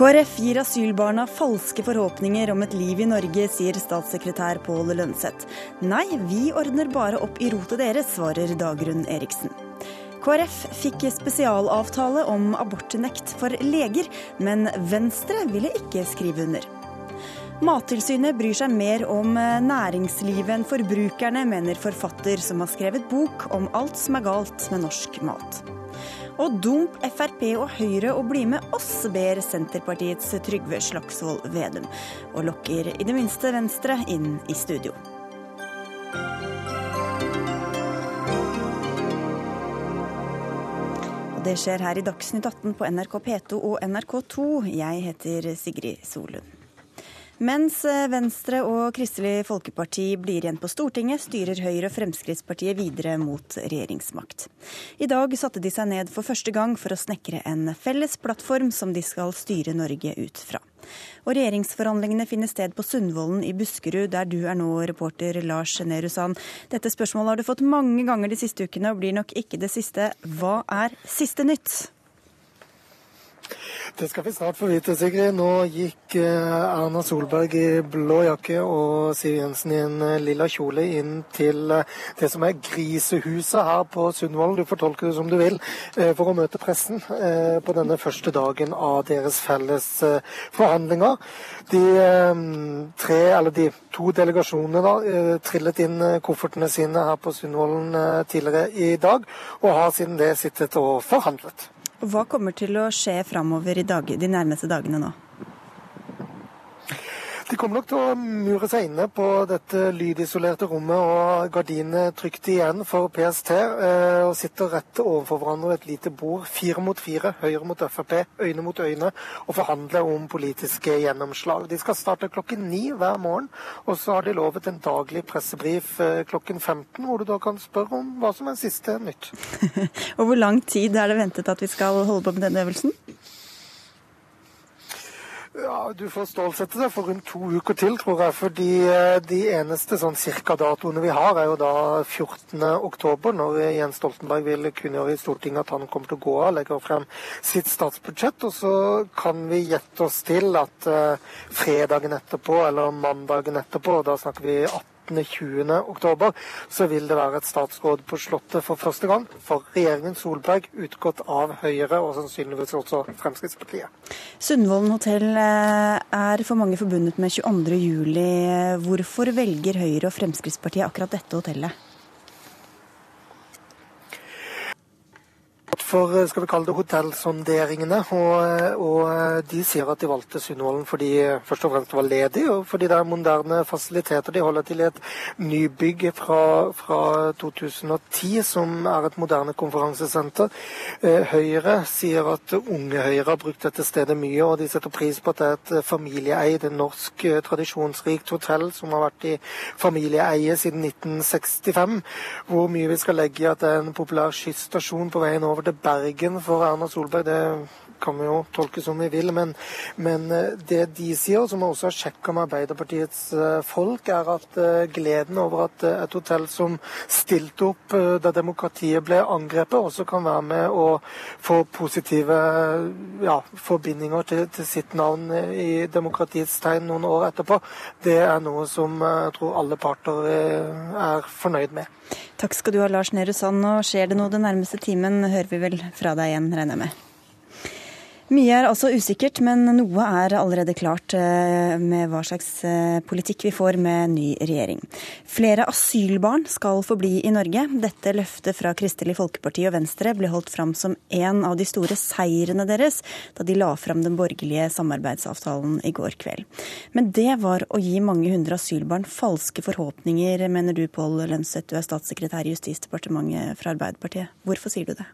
KrF gir asylbarna falske forhåpninger om et liv i Norge, sier statssekretær Pål Lønseth. Nei, vi ordner bare opp i rotet deres, svarer Dagrun Eriksen. KrF fikk spesialavtale om abortnekt for leger, men Venstre ville ikke skrive under. Mattilsynet bryr seg mer om næringslivet enn forbrukerne, mener forfatter som har skrevet bok om alt som er galt med norsk mat. Og dump Frp og Høyre å bli med oss, ber Senterpartiets Trygve Slagsvold Vedum. Og lokker i det minste Venstre inn i studio. Og det skjer her i Dagsnytt 18 på NRK P2 og NRK2. Jeg heter Sigrid Solund. Mens Venstre og Kristelig Folkeparti blir igjen på Stortinget, styrer Høyre og Fremskrittspartiet videre mot regjeringsmakt. I dag satte de seg ned for første gang for å snekre en felles plattform som de skal styre Norge ut fra. Og regjeringsforhandlingene finner sted på Sundvolden i Buskerud, der du er nå, reporter Lars Nehru Sand. Dette spørsmålet har du fått mange ganger de siste ukene, og blir nok ikke det siste. Hva er siste nytt? Det skal vi snart få vite, Sigrid. Nå gikk Erna Solberg i blå jakke og Siv Jensen i en lilla kjole inn til det som er grisehuset her på Sundvolden, du får tolke det som du vil, for å møte pressen på denne første dagen av deres felles forhandlinger. De, tre, de to delegasjonene da, trillet inn koffertene sine her på Sundvolden tidligere i dag, og har siden det sittet og forhandlet. Hva kommer til å skje framover i dag, de nærmeste dagene nå? Kommer nok til å mure seg inne på dette lydisolerte rommet og gardinene trygt igjen for PST, og sitter rett overfor hverandre ved et lite bord, fire mot fire, høyre mot Frp, øyne mot øyne, og forhandler om politiske gjennomslag. De skal starte klokken ni hver morgen, og så har de lovet en daglig pressebrif klokken 15, hvor du da kan spørre om hva som er siste nytt. og hvor lang tid er det ventet at vi skal holde på med denne øvelsen? Ja, Du får stålsette deg for rundt to uker til, tror jeg. fordi de eneste sånn cirka datoene vi har, er jo da 14. oktober, når Jens Stoltenberg vil kunngjøre i Stortinget at han kommer til å gå av, legger frem sitt statsbudsjett. Og så kan vi gjette oss til at uh, fredagen etterpå, eller mandagen etterpå, da snakker vi 18. 20. oktober, så vil det være et statsråd på Slottet for første gang for regjeringen Solberg, utgått av Høyre og sannsynligvis også Fremskrittspartiet. Sundvolden hotell er for mange forbundet med 22. juli. Hvorfor velger Høyre og Fremskrittspartiet akkurat dette hotellet? For skal vi kalle det hotellsonderingene. Og, og, de sier at de valgte Sundvolden fordi først og fremst var ledig, og fordi det er moderne fasiliteter. De holder til i et nybygg fra, fra 2010 som er et moderne konferansesenter. Høyre sier at Unge Høyre har brukt dette stedet mye, og de setter pris på at det er et familieeid, norsk, tradisjonsrikt hotell som har vært i familieeie siden 1965. Hvor mye vi skal legge i at det er en populær skysstasjon på veien over til Bergen for Erna Solberg, det kan vi jo tolke som vi vil. Men, men det de sier, som også har sjekka med Arbeiderpartiets folk, er at gleden over at et hotell som stilte opp da demokratiet ble angrepet, også kan være med å få positive ja, forbindinger til, til, sitt navn i demokratiets tegn noen år etterpå, det er noe som jeg tror alle parter er fornøyd med. Takk skal du ha, Lars Nehru Sand. Og skjer det noe den nærmeste timen, hører vi vel fra deg igjen, regner jeg med. Mye er altså usikkert, men noe er allerede klart med hva slags politikk vi får med ny regjering. Flere asylbarn skal få bli i Norge. Dette løftet fra Kristelig Folkeparti og Venstre ble holdt fram som en av de store seirene deres da de la fram den borgerlige samarbeidsavtalen i går kveld. Men det var å gi mange hundre asylbarn falske forhåpninger, mener du Pål Lønseth, du er statssekretær i Justisdepartementet fra Arbeiderpartiet. Hvorfor sier du det?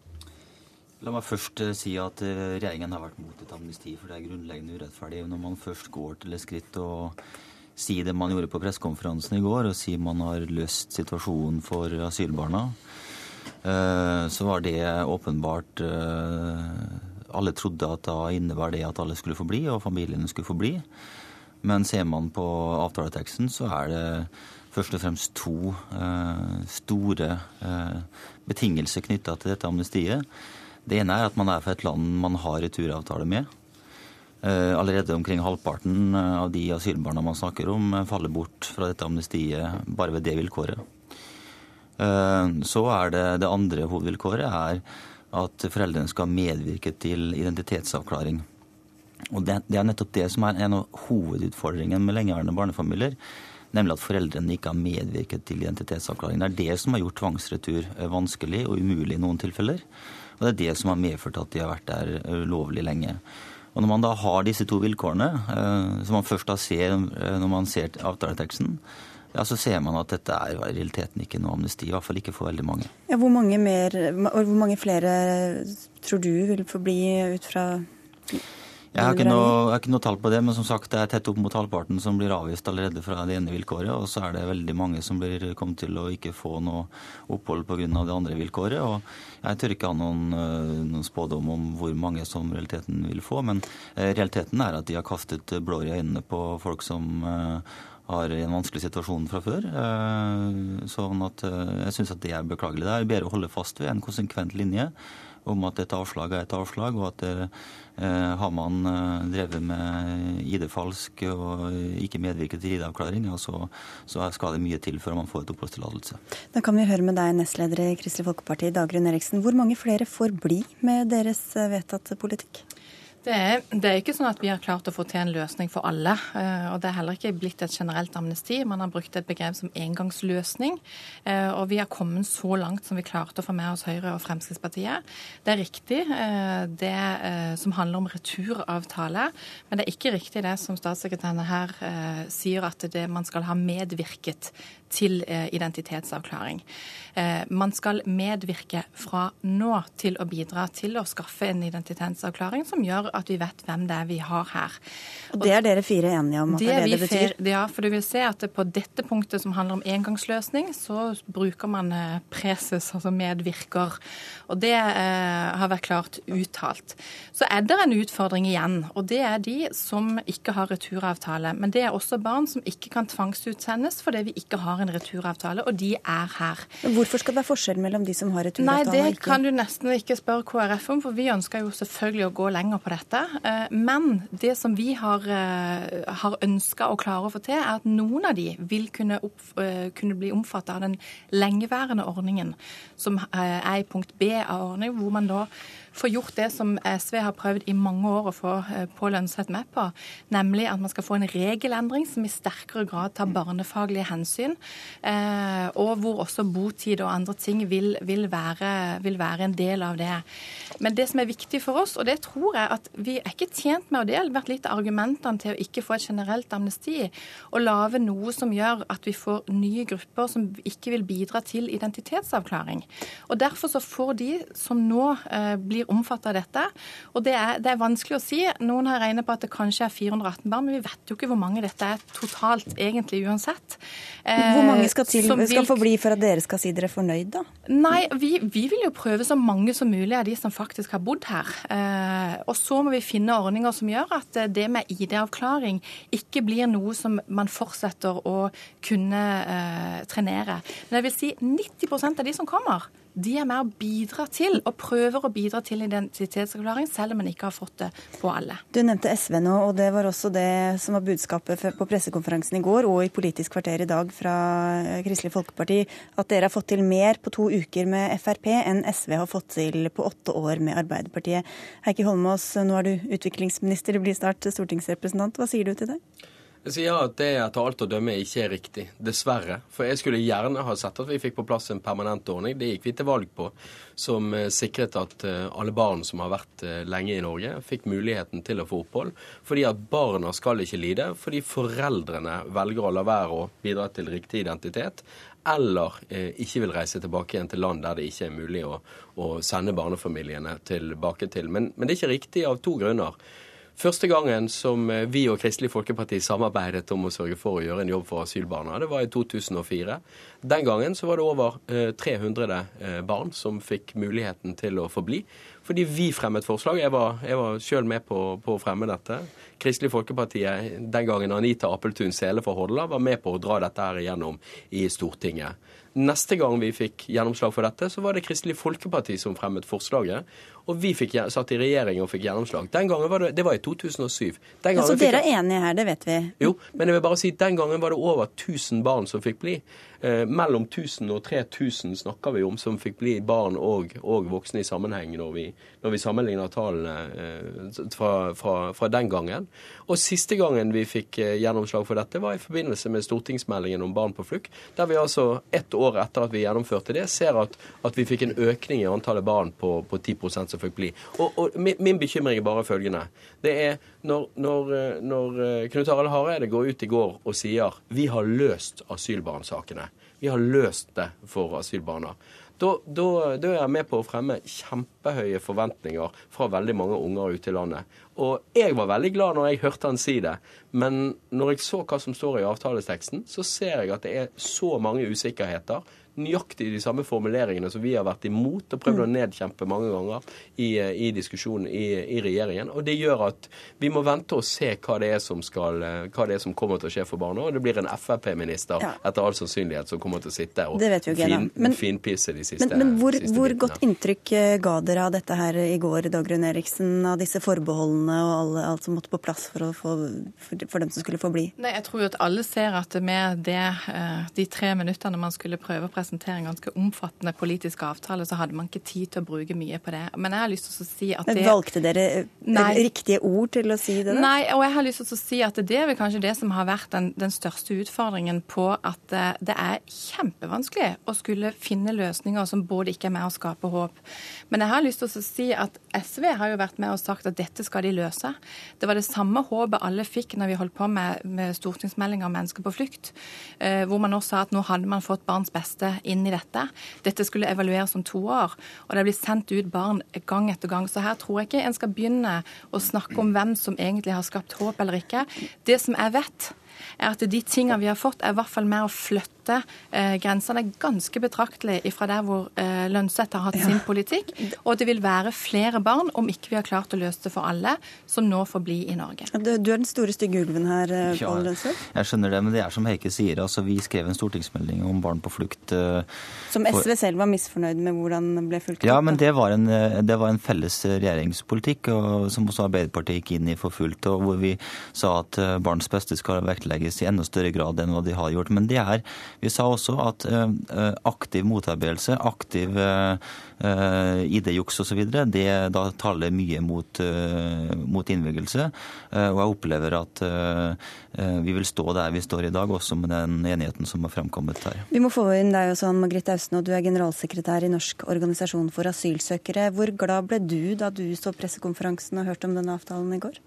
La meg først si at regjeringen har vært mot et amnesti, for det er grunnleggende urettferdig. Når man først går til et skritt og sier det man gjorde på pressekonferansen i går, og sier man har løst situasjonen for asylbarna, så var det åpenbart Alle trodde at da innebar det at alle skulle få bli, og familiene skulle få bli. Men ser man på avtaleteksten, så er det først og fremst to store betingelser knytta til dette amnestiet. Det ene er at man er fra et land man har returavtale med. Allerede omkring halvparten av de asylbarna man snakker om, faller bort fra dette amnestiet bare ved det vilkåret. Så er det det andre hovedvilkåret er at foreldrene skal medvirke til identitetsavklaring. Og det, er nettopp det som er en av hovedutfordringene med lengeværende barnefamilier. Nemlig at foreldrene ikke har medvirket til identitetsavklaring. Det er det som har gjort tvangsretur eh, vanskelig og umulig i noen tilfeller. Og det er det som har medført at de har vært der eh, lenge. Og Når man da har disse to vilkårene, eh, som man først da ser når man ser avtaleteksten, ja, så ser man at dette er i realiteten ikke noe amnesti. I hvert fall ikke for veldig mange. Ja, hvor, mange mer, hvor mange flere tror du vil få bli ut fra jeg har, noe, jeg har, ikke noe, tall på det, men som sagt, det er tett opp mot halvparten som blir avvist allerede fra det ene vilkåret. Og så er det veldig mange som blir kommet til å ikke få noe opphold pga. det andre vilkåret. Og jeg tør ikke ha noen, eh, noen, spådom om hvor mange som realiteten vil få. Men eh, realiteten er at de har kastet blår i øynene på folk som eh, har en vanskelig situasjon fra før. Sånn at jeg syns at det er beklagelig. Det er bedre å holde fast ved en konsekvent linje om at et avslag er et avslag, og at eh, har man eh, drevet med ID-falsk og ikke medvirket til ID-avklaring, ja, så, så, skal det mye til før man får et oppholdstillatelse. Da kan vi høre med deg, nestleder i Kristelig Folkeparti, Dagrun Eriksen. Hvor mange flere får bli med deres eh, vedtatte politikk? Det er, det er, ikke sånn at vi har klart å få til en løsning for alle. Eh, og Det er heller ikke blitt et generelt amnesti. Man har brukt et begrep som engangsløsning. Eh, og vi har kommet så langt som vi klarte å få med oss Høyre og Fremskrittspartiet. Det er riktig eh, det som handler om returavtale, men det er ikke riktig det som statssekretæren her sier, at det, man skal ha medvirket til identitetsavklaring. Man skal medvirke fra nå til å bidra til å skaffe en identitetsavklaring som gjør at vi vet hvem det er vi har her. Og Det er dere fire enige om at det er det det betyr? Ja, for du vil se at på dette punktet som handler om engangsløsning, så bruker man eh, preses, altså medvirker. Og det eh, har vært klart uttalt. Så er det en utfordring igjen, og det er de som ikke har returavtale. Men det er også barn som ikke kan tvangsutsendes fordi vi ikke har en returavtale, og de er her. Hvorfor skal det være forskjell mellom de som har returavtale og ikke? Nei, Det kan du nesten ikke spørre KrF om, for vi ønsker jo selvfølgelig å gå lenger på dette. Eh, men det som vi har, eh, har ønska å klare å få til, er at noen av de vil kunne, opp, eh, kunne bli omfattet av den lengeværende ordningen, som er i punkt B av ordningen, hvor man da få gjort det som SV har prøvd i mange år å få på Pål med på, nemlig at man skal få en regelendring som i sterkere grad tar barnefaglige hensyn, eh, og hvor også botid og andre ting vil, vil, være, vil være en del av det. Men det som er viktig for oss, og det tror jeg at vi er ikke tjent med, og det har vært litt av argumentene til å ikke få et generelt amnesti, å lage noe som gjør at vi får nye grupper som ikke vil bidra til identitetsavklaring. Og Derfor så får de som nå eh, blir blir omfattet av dette. Og det er, det er, vanskelig å si. Noen har regnet på at det kanskje er 418 barn, men vi vet jo ikke hvor mange dette er totalt egentlig uansett. Hvor mange skal, til, vil, skal få bli for at dere skal si dere er fornøyd, da? Nei, vi, vi, vil jo prøve så mange som mulig av de som faktisk har bodd her. Eh, og så må vi finne ordninger som gjør at det med ID-avklaring ikke blir noe som man fortsetter å kunne eh, trenere. Men jeg vil si 90% av de som kommer, de er med å bidra til, og prøver å bidra til identitetsavklaring, selv om en ikke har fått det på alle. Du nevnte SV nå, og det var også det som var budskapet på pressekonferansen i går og i Politisk kvarter i dag fra eh, Kristelig Folkeparti, at dere har fått til mer på to uker med Frp enn SV har fått til på åtte år med Arbeiderpartiet. Heikki Holmås, nå er du utviklingsminister, du blir snart stortingsrepresentant. Hva sier du til det? Jeg sier at det etter alt å dømme ikke er riktig. Dessverre. For jeg skulle gjerne ha sett at vi fikk på plass en permanent ordning. Det gikk vi til valg på. Som eh, sikret at eh, alle barn som har vært eh, lenge i Norge, fikk muligheten til å få opphold. Fordi at barna skal ikke lide fordi foreldrene velger å la være å bidra til riktig identitet. Eller ikke vil reise tilbake igjen til land der det ikke er mulig å, å sende barnefamiliene tilbake til. Men, men det er ikke riktig av to grunner. Første gangen som eh, vi og Kristelig Folkeparti samarbeidet om å sørge for å gjøre en jobb for asylbarna, det var i 2004. Den gangen så var det over 300 eh, eh, barn som fikk muligheten til å få bli. Fordi vi fremmet forslag. Jeg var, jeg sjøl med på, på, å fremme dette. Kristelig Folkeparti, den gangen Anita Appeltun Sele fra Hordaland, var med på å dra dette her igjennom i Stortinget. Neste gang vi fikk gjennomslag for dette, så var det Kristelig Folkeparti som fremmet forslaget. Og vi fikk, satt i regjering og fikk gjennomslag. Den gangen var det, det var i 2007. Den altså dere er enige her, det vet vi? Jo, men jeg vil bare si den gangen var det over 1000 barn som fikk bli. Eh, mellom 1000 og 3000 snakker vi om som fikk bli barn og, og voksne i sammenheng når vi, når vi sammenligner tallene eh, fra, fra, fra, den gangen. Og siste gangen vi fikk eh, gjennomslag for dette, var i forbindelse med stortingsmeldingen om barn på flukt, der vi altså ett år etter at vi gjennomførte det, ser at, at vi fikk en økning i antallet barn på, på 10% som fikk bli. Og, og min, min, bekymring er bare følgende. Det er når, når, når Knut Harald Hareide går ut i går og sier vi har løst asylbarnsakene. Vi har løst det for asylbarna. Da, da, da, er jeg med på å fremme kjempehøye forventninger fra veldig mange unger ute i landet. Og jeg var veldig glad når jeg hørte han si det, men når jeg så hva som står i avtaleteksten, så ser jeg at det er så mange usikkerheter nøyaktig de samme formuleringene som vi har vært imot og prøvd å mm. nedkjempe mange ganger i, eh, i diskusjonen i, i, regjeringen. Og det gjør at vi må vente og se hva det er som, skal, eh, hva det er som kommer til å skje for barna. Og det blir en Frp-minister ja. etter all sannsynlighet som kommer til å sitte og fin, men, finpisse de siste Men, men hvor, siste hvor godt inntrykk eh, ga dere av dette her i går, Dagrun Eriksen, av disse forbeholdene og alle, alt som måtte på plass for, få, for, for, dem som skulle få bli? Nei, Jeg tror jo at alle ser at med det, de tre minuttene man skulle prøve å presentere en ganske omfattende politisk avtale, så hadde man ikke tid til å bruke mye på det. Men jeg har lyst til å si at det Valgte dere eh, Nei. riktige ord til å si det? Da? Nei, og jeg har lyst til å si at det er vel kanskje det som har vært den, den største utfordringen på at eh, det er kjempevanskelig å skulle finne løsninger som både ikke er med å skape håp. Men jeg har lyst til å si at SV har jo vært med og sagt at dette skal de løse. Det var det samme håpet alle fikk når vi holdt på med, med stortingsmeldinga om mennesker på flukt, eh, hvor man nå sa at nå hadde man fått barns beste inn i dette. Dette skulle evalueres om to år, og det blir sendt ut barn gang etter gang. Så her tror jeg ikke en skal begynne å snakke om hvem som egentlig har skapt håp eller ikke. Det som jeg vet, er at de tingene vi har fått, er i hvert fall med å flytte eh, grensene ganske betraktelig fra der hvor eh, Lønseth har hatt ja. sin politikk. Og det vil være flere barn, om ikke vi har klart å løse det for alle, som nå får bli i Norge. Du, du er den store stygge ulven her, eh, Pål ja, Lønseth? Jeg skjønner det, men det er som Heike sier. altså Vi skrev en stortingsmelding om barn på flukt. Eh, som SV for... selv var misfornøyd med hvordan ble fulgt opp? Ja, men det var, en, eh, det var en felles regjeringspolitikk og, som også Arbeiderpartiet gikk inn i for fullt, og hvor vi sa at barns beste skal vektlegges i enda større grad enn hva de har gjort. Men det er Vi sa også at eh, aktiv motarbeidelse, aktiv eh, ID-juks osv., det da taler mye mot, mot innvilgelse. Og jeg opplever at vi vil stå der vi står i dag, også med den enigheten som har fremkommet her. Vi må få inn deg også, Anne Margrethe Austen, og du er generalsekretær i Norsk organisasjon for asylsøkere. Hvor glad ble du da du så pressekonferansen og hørte om denne avtalen i går?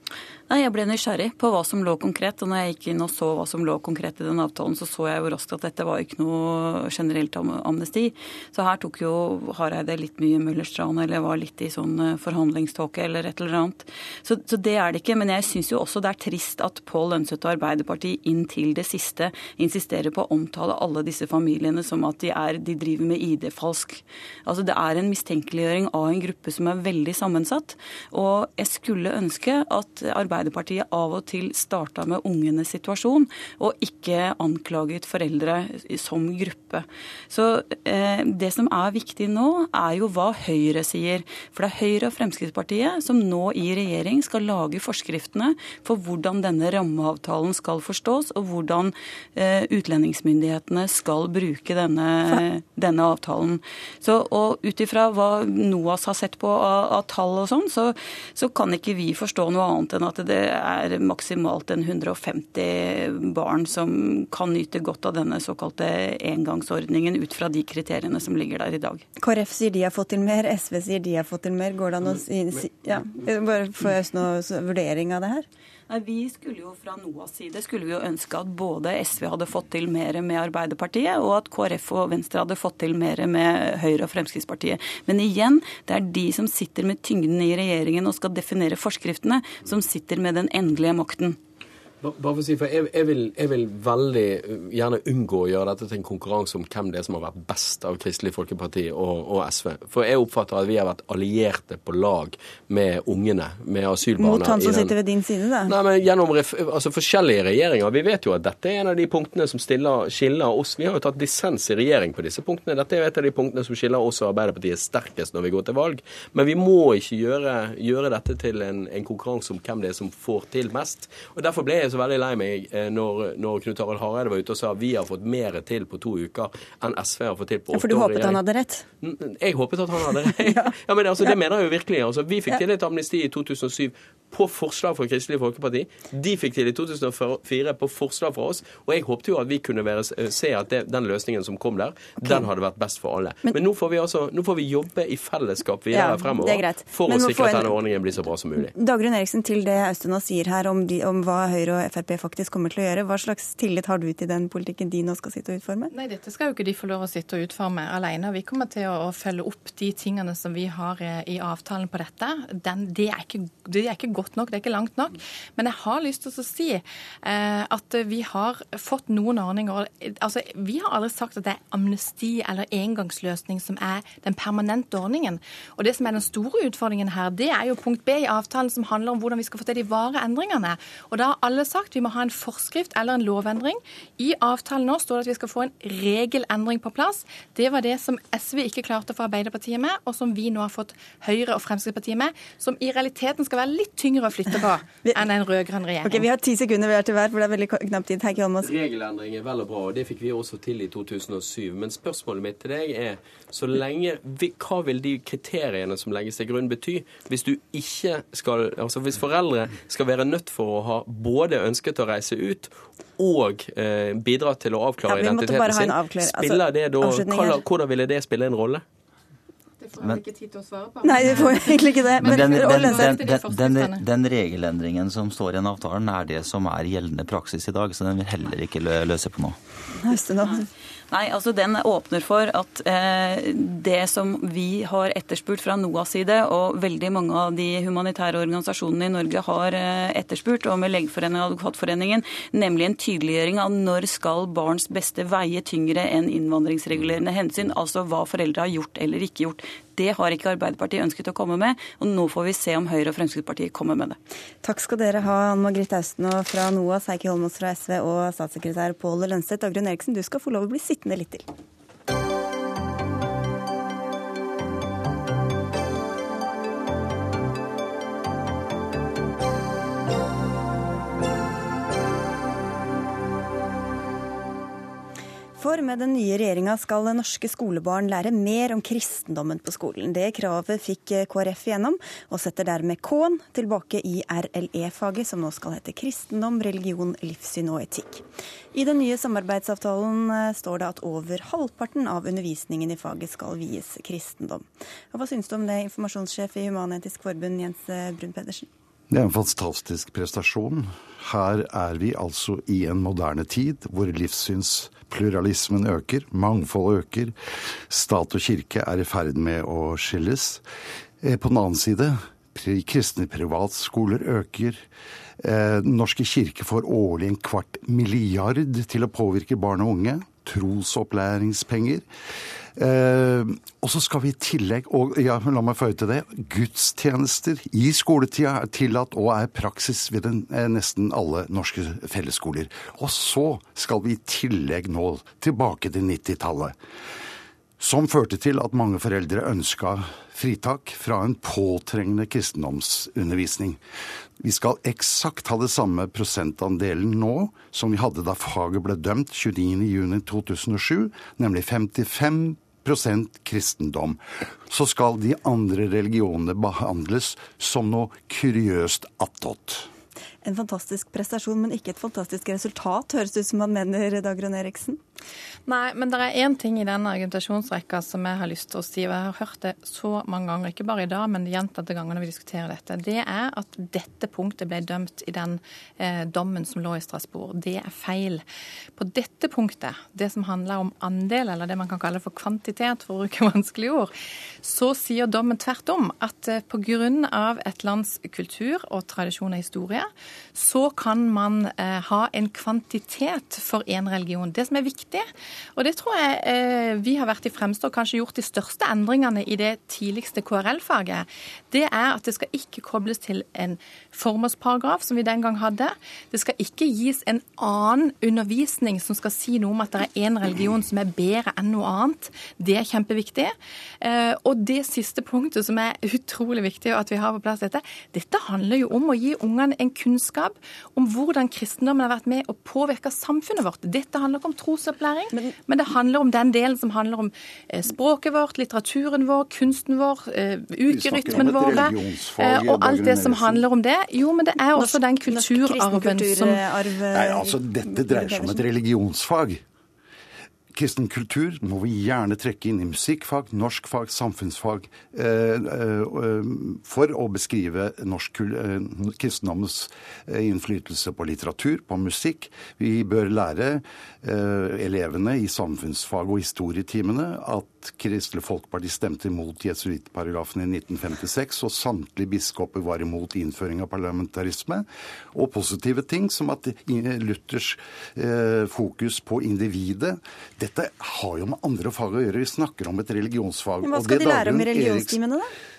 Nei, Jeg ble nysgjerrig på hva som lå konkret. og når jeg gikk inn og så hva som lå konkret i den avtalen, så så jeg jo raskt at dette var ikke noe generelt amnesti. Så her tok jo Hareide litt mye Møllers tran, eller var litt i sånn eh, forhandlingståke eller et eller annet. Så, så det er det ikke. Men jeg syns jo også det er trist at Pål Lønseth og Arbeiderpartiet inntil det siste insisterer på å omtale alle disse familiene som at de, er, de driver med ID-falsk. Altså Det er en mistenkeliggjøring av en gruppe som er veldig sammensatt. Og jeg skulle ønske at Arbeiderpartiet av og til starta med ungenes situasjon, og ikke anklaget foreldre som gruppe. Så eh, det som er viktig nå, er jo hva Høyre sier. For det er Høyre og Fremskrittspartiet som nå i regjering skal lage forskriftene for hvordan denne rammeavtalen skal forstås, og hvordan eh, utlendingsmyndighetene skal bruke denne, denne avtalen. Så, og ut ifra hva NOAS har sett på av, av tall og sånn, så, så, kan ikke vi forstå noe annet enn at det er maksimalt en 150 barn som kan nyte godt av denne såkalte engangsordningen ut fra de kriteriene som ligger der i dag. KrF sier de har fått til mer, SV sier de har fått til mer. Går det an å si, ja, Bare jeg noe vurdering av det her? Nei, Vi skulle jo fra NOAs side skulle vi jo ønske at både SV hadde fått til mer med Arbeiderpartiet, og at KrF og Venstre hadde fått til mer med Høyre og Fremskrittspartiet. Men igjen, det er de som sitter med tyngden i regjeringen og skal definere forskriftene, som sitter med den endelige makten. Bare for å si, for jeg, jeg, vil, jeg, vil, veldig uh, gjerne unngå å gjøre dette til en konkurranse om hvem det er som har vært best av Kristelig Folkeparti og, og SV. For jeg oppfatter at vi har vært allierte på lag med ungene, med asylbarna. Mot han som sitter ved din side, da? Nei, men Gjennom altså, forskjellige regjeringer. Vi vet jo at dette er en av de punktene som stiller, skiller oss. Vi har jo tatt dissens i regjering på disse punktene. Dette er et av de punktene som skiller oss og Arbeiderpartiet sterkest når vi går til valg. Men vi må ikke gjøre, gjøre dette til en, en konkurranse om hvem det er som får til mest. Og Derfor ble jeg så veldig lei meg eh, når, når Knut Arild Hareide var ute og sa vi har fått mer til på to uker enn SV har fått til på åtte år. For du håpet han hadde rett? Jeg håpet at han hadde rett. ja, men altså, Det mener jeg jo virkelig. Altså, vi fikk til et amnesti i 2007 på forslag fra Kristelig Folkeparti. De fikk til i 2004 på forslag fra oss. Og jeg håpte jo at vi kunne være, eh, se at det, den løsningen som kom der, okay. den hadde vært best for alle. Men, Men nå, får vi altså, nå får vi jobbe i fellesskap videre ja, fremover for å sikre at denne ordningen blir så bra som mulig. Dagrun Eriksen, til det Austun sier her om, de, om hva Høyre og Frp faktisk kommer til å gjøre. Hva slags tillit har du til den politikken de nå skal sitte og utforme? Nei, dette skal jo ikke de få lov å sitte og utforme alene. Vi kommer til å, følge opp de tingene som vi har eh, i avtalen på dette. Den, det, er ikke, det, er ikke, godt nok, det er ikke langt nok. Men jeg har lyst til å si eh, at vi har fått noen ordninger. Altså, vi har aldri sagt at det er amnesti eller engangsløsning som er den permanente ordningen. Og det som er den store utfordringen her, det er jo punkt B i avtalen som handler om hvordan vi skal få til de vare endringene. Og da har alle sagt vi må ha en forskrift eller en lovendring. I avtalen nå står det at vi skal få en regelendring på plass. Det var det som SV ikke klarte å få Arbeiderpartiet med, og som vi nå har fått Høyre og Fremskrittspartiet med. Som i realiteten skal være litt tyngre å flytte på enn en rød-grønn regjering. Ok, Vi har ti sekunder hver til hver, for det er veldig knapp tid. Heikki Holmås. Regelendring er vel og bra, og det fikk vi også til i 2007. Men spørsmålet mitt til deg er så lenge, hva vil de kriteriene som legges til grunn bety hvis du ikke skal, altså hvis foreldre skal være nødt for å ha både ønsket å reise ut og eh, bidra til å avklare ja, identiteten sin, altså, spiller det da, hvordan ville det spille en rolle? Det får jeg ikke tid til å svare på. Nei, det får egentlig ikke det. Men, den, den, den, den, regelendringen som står i den avtalen, er det som er gjeldende praksis i dag, så den vil heller ikke løse på noe. Nei, altså Den åpner for at eh, det som vi har etterspurt fra NOAs side, og veldig mange av de humanitære organisasjonene i Norge har eh, etterspurt, og med Legeforeningen og Advokatforeningen, nemlig en tydeliggjøring av når skal barns beste veie tyngre enn innvandringsregulerende hensyn, altså hva foreldre har gjort eller ikke gjort. Det har ikke Arbeiderpartiet ønsket å komme med, og nå får vi se om Høyre og Fremskrittspartiet kommer med det. Takk skal dere ha, Anne Margrethe Austen fra NOAS, Heikki Holmås fra SV og statssekretær Pål Lønseth. Dagrun Eriksen, du skal få lov å bli sittende litt til. For med den nye regjeringa skal norske skolebarn lære mer om kristendommen på skolen. Det kravet fikk KrF igjennom, og setter dermed K-en tilbake i RLE-faget, som nå skal hete kristendom, religion, livssyn og etikk. I den nye samarbeidsavtalen eh, står det at over halvparten av undervisningen i faget skal vies kristendom. Og hva syns du om det, informasjonssjef i Human-Etisk Forbund, Jens Brun Pedersen? Det er en fantastisk prestasjon. Her er vi altså i en moderne tid hvor livssynspluralismen øker, mangfoldet øker, stat og kirke er i ferd med å skilles. Eh, på den annen side, kristne privatskoler øker. Eh, Den norske kirke får årlig en kvart milliard til å påvirke barn og unge. Trosopplæringspenger. Eh, og så skal vi i tillegg, og ja, la meg føye til det, gudstjenester i skoletida er tillatt og er praksis ved den, eh, nesten alle norske fellesskoler. Og så skal vi i tillegg nå tilbake til 90-tallet. Som førte til at mange foreldre ønska fritak fra en påtrengende kristendomsundervisning. Vi skal eksakt ha det samme prosentandelen nå som vi hadde da faget ble dømt 29.6.2007, nemlig 55% kristendom, så skal de andre religionene behandles som noe kuriøst attåt. En fantastisk prestasjon, men ikke et fantastisk resultat, høres det ut som han mener, Dagrun Eriksen? Nei, men det er én ting i denne argumentasjonsrekka som jeg har lyst til å si, og jeg har hørt det så mange ganger, ikke bare i dag, men gjentatte ganger når vi diskuterer dette. Det er at dette punktet ble dømt i den eh, dommen som lå i Strasbourg. Det er feil. På dette punktet, det som handler om andel, eller det man kan kalle for kvantitet, for å bruke vanskelige ord, så sier dommen tvert om at eh, pga. et lands kultur og tradisjon og historie, så kan man eh, ha en kvantitet for én religion. Det som er viktig, og det tror jeg eh, vi har vært i fremste og kanskje gjort de største endringene i det tidligste KRL-faget, det er at det skal ikke kobles til en formålsparagraf, som vi den gang hadde. Det skal ikke gis en annen undervisning som skal si noe om at det er én religion som er bedre enn noe annet. Det er kjempeviktig. Eh, og det siste punktet som er utrolig viktig at vi har på plass dette, dette handler jo om å gi ungene en kunnskap om hvordan kristendommen har vært med å påvirke samfunnet vårt. Dette handler ikke om trosopplæring, men, men, det handler om den delen som handler om eh, språket vårt, litteraturen vår, kunsten vår, eh, ukerytmen våre, og alt det som handler om det. Jo, men det er også den kulturarven som Nei, altså, dette dreier seg om et religionsfag. Kristen kultur må vi gjerne trekke inn i musikkfag, norskfag, samfunnsfag eh, eh, for å beskrive norsk, eh, kristendommens innflytelse på litteratur, på musikk. Vi bør lære elevene i samfunnsfag og historietimene at Kristelig Folkeparti stemte imot jesuittparagrafen i 1956, og samtlige biskoper var imot innføring av parlamentarisme. Og positive ting som at Luthers fokus på individet. Dette har jo med andre fag å gjøre. Vi snakker om et religionsfag. Men Hva skal de lære om i religionstimene, da?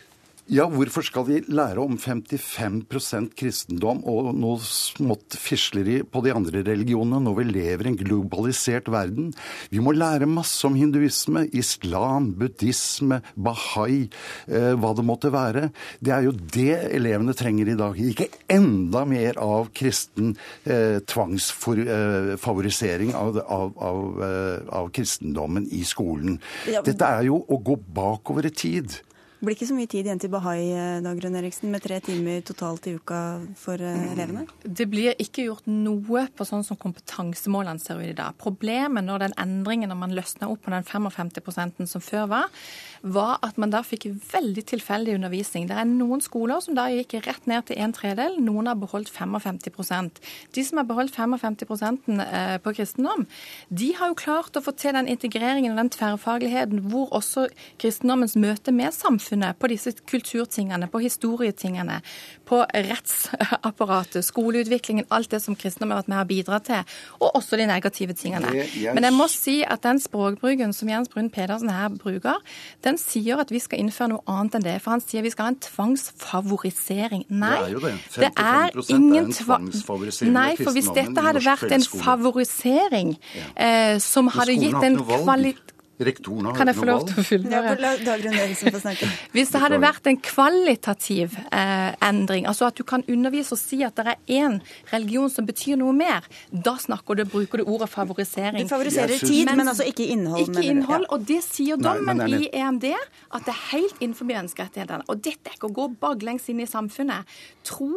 Ja, hvorfor skal vi lære om 55% kristendom og noe smått fisleri på de andre religionene når vi lever i en globalisert verden? Vi må lære masse om hinduisme, islam, buddhisme, bahai, eh, hva det måtte være. Det er jo det elevene trenger i dag. Ikke enda mer av kristen eh, tvangsfavorisering av, av, av, eh, av, kristendommen i skolen. Dette er jo å gå bakover i tid. Blir ikke så mye tid igjen til Bahai, eh, Dagrun Eriksen, med tre timer totalt i uka for eh, elevene? Det blir ikke gjort noe på sånn som kompetansemålene ser ut i dag. Problemet når den endringen når man løsna opp på den 55 som før var, var at man da fikk veldig tilfeldig undervisning. Det er noen skoler som da gikk rett ned til en tredel, noen har beholdt 55% De som har beholdt 55 eh, på kristendom, de har jo klart å få til den integreringen og den tverrfagligheten hvor også kristendommens møte med samfunnet samfunnet, på disse kulturtingene, på historietingene, på rettsapparatet, skoleutviklingen, alt det som kristendommen har vært med å bidra til, og også de negative tingene. Men jeg må si at den språkbruken som Jens Brun Pedersen her bruker, den sier at vi skal innføre noe annet enn det. For han sier vi skal ha en tvangsfavorisering. Nei, det er, jo det. 55 det er ingen tvangsfavorisering. Nei, for hvis dette hadde vært en favorisering eh, som hadde gitt en kvalitet Rektoren har Kan jeg få lov til å fullføre? Ja, Hvis det hadde vært en kvalitativ eh, endring, altså at du kan undervise og si at det er én religion som betyr noe mer, da snakker du, bruker du ordet favorisering. Du favoriserer synes... tid, men, men altså ikke innhold. Ikke innhold, ja. og det sier dommen Nei, i EMD, at det er helt innenfor menneskerettighetene. Og dette er ikke å gå baklengs inn i samfunnet. Tro,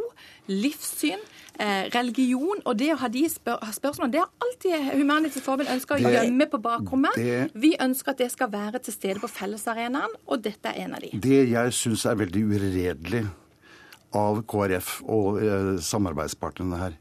livssyn, religion og det å ha de spør spørsmålene, det har alltid Humanitisk Forbund ønska å gjemme på bakrommet. Det, Vi ønsker at det skal være til stede på fellesarenaen, og dette er en av de. Det jeg syns er veldig uredelig av KrF og eh, samarbeidspartnerne her,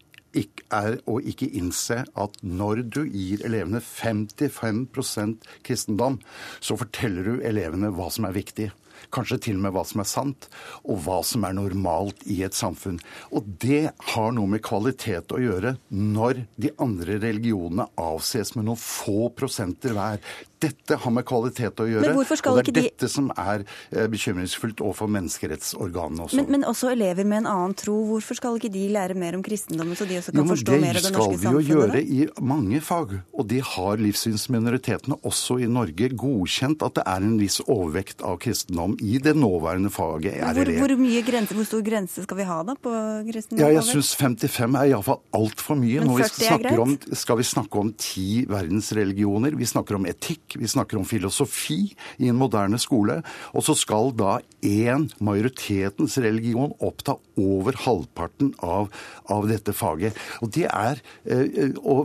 er å ikke innse at når du gir elevene 55% kristendom, så forteller du elevene hva som er viktig kanskje til og med hva som er sant, og hva som er normalt i et samfunn. Og det har noe med kvalitet å gjøre når de andre religionene avses med noen få prosenter hver. Dette har med kvalitet å gjøre. og det er de... dette som er eh, bekymringsfullt overfor menneskerettsorganene også. Men, men, også elever med en annen tro, hvorfor skal ikke de lære mer om kristendommen, så de også kan jo, forstå mer av det norske samfunnet? Det skal vi jo gjøre i mange fag, og det har livssynsminoritetene også i Norge godkjent at det er en viss overvekt av kristendom i det nåværende faget RLE. Hvor, hvor, grense, hvor stor grense skal vi ha da på kristendom? Ja, jeg syns 55 er iallfall altfor mye. Men 40 er greit? Om, skal vi snakke om ti verdensreligioner, vi snakker om etikk vi snakker om filosofi i en moderne skole. Og så skal da én, majoritetens religion, oppta over halvparten av, av dette faget. Og det er eh, å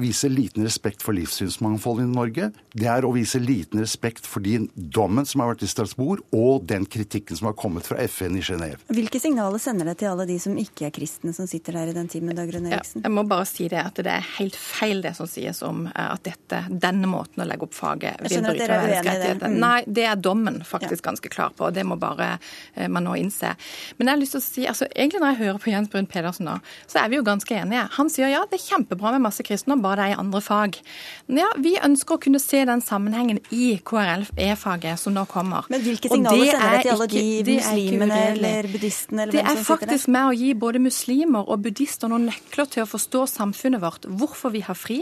vise liten respekt for livssynsmangfoldet i Norge. Det er å vise liten respekt for den dommen som har vært i Strasbourg, og den kritikken som har kommet fra FN i Genéve. Hvilke signaler sender det til alle de som ikke er kristne, som sitter der i den timen, Dagrun Eriksen? Ja, jeg må bare si det at det er helt feil det som sies om eh, at dette, denne måten å legge opp faget vil bryte menneskerettighetene. Mm. Nei, det er dommen faktisk ja. ganske klar på, og det må bare eh, man nå innse. Men jeg har lyst til å si, altså egentlig når jeg hører på Jens Brun Pedersen nå, så er vi jo ganske enige. Han sier ja, det er kjempebra med masse kristne, bare det er i andre fag. Men ja, vi ønsker å kunne se den sammenhengen i KRLE-faget som nå kommer. Men hvilke signaler sender det til alle de muslimene eller buddhistene? Eller hvem som det er faktisk med å gi både muslimer og buddhister noen nøkler til å forstå samfunnet vårt, hvorfor vi har fri,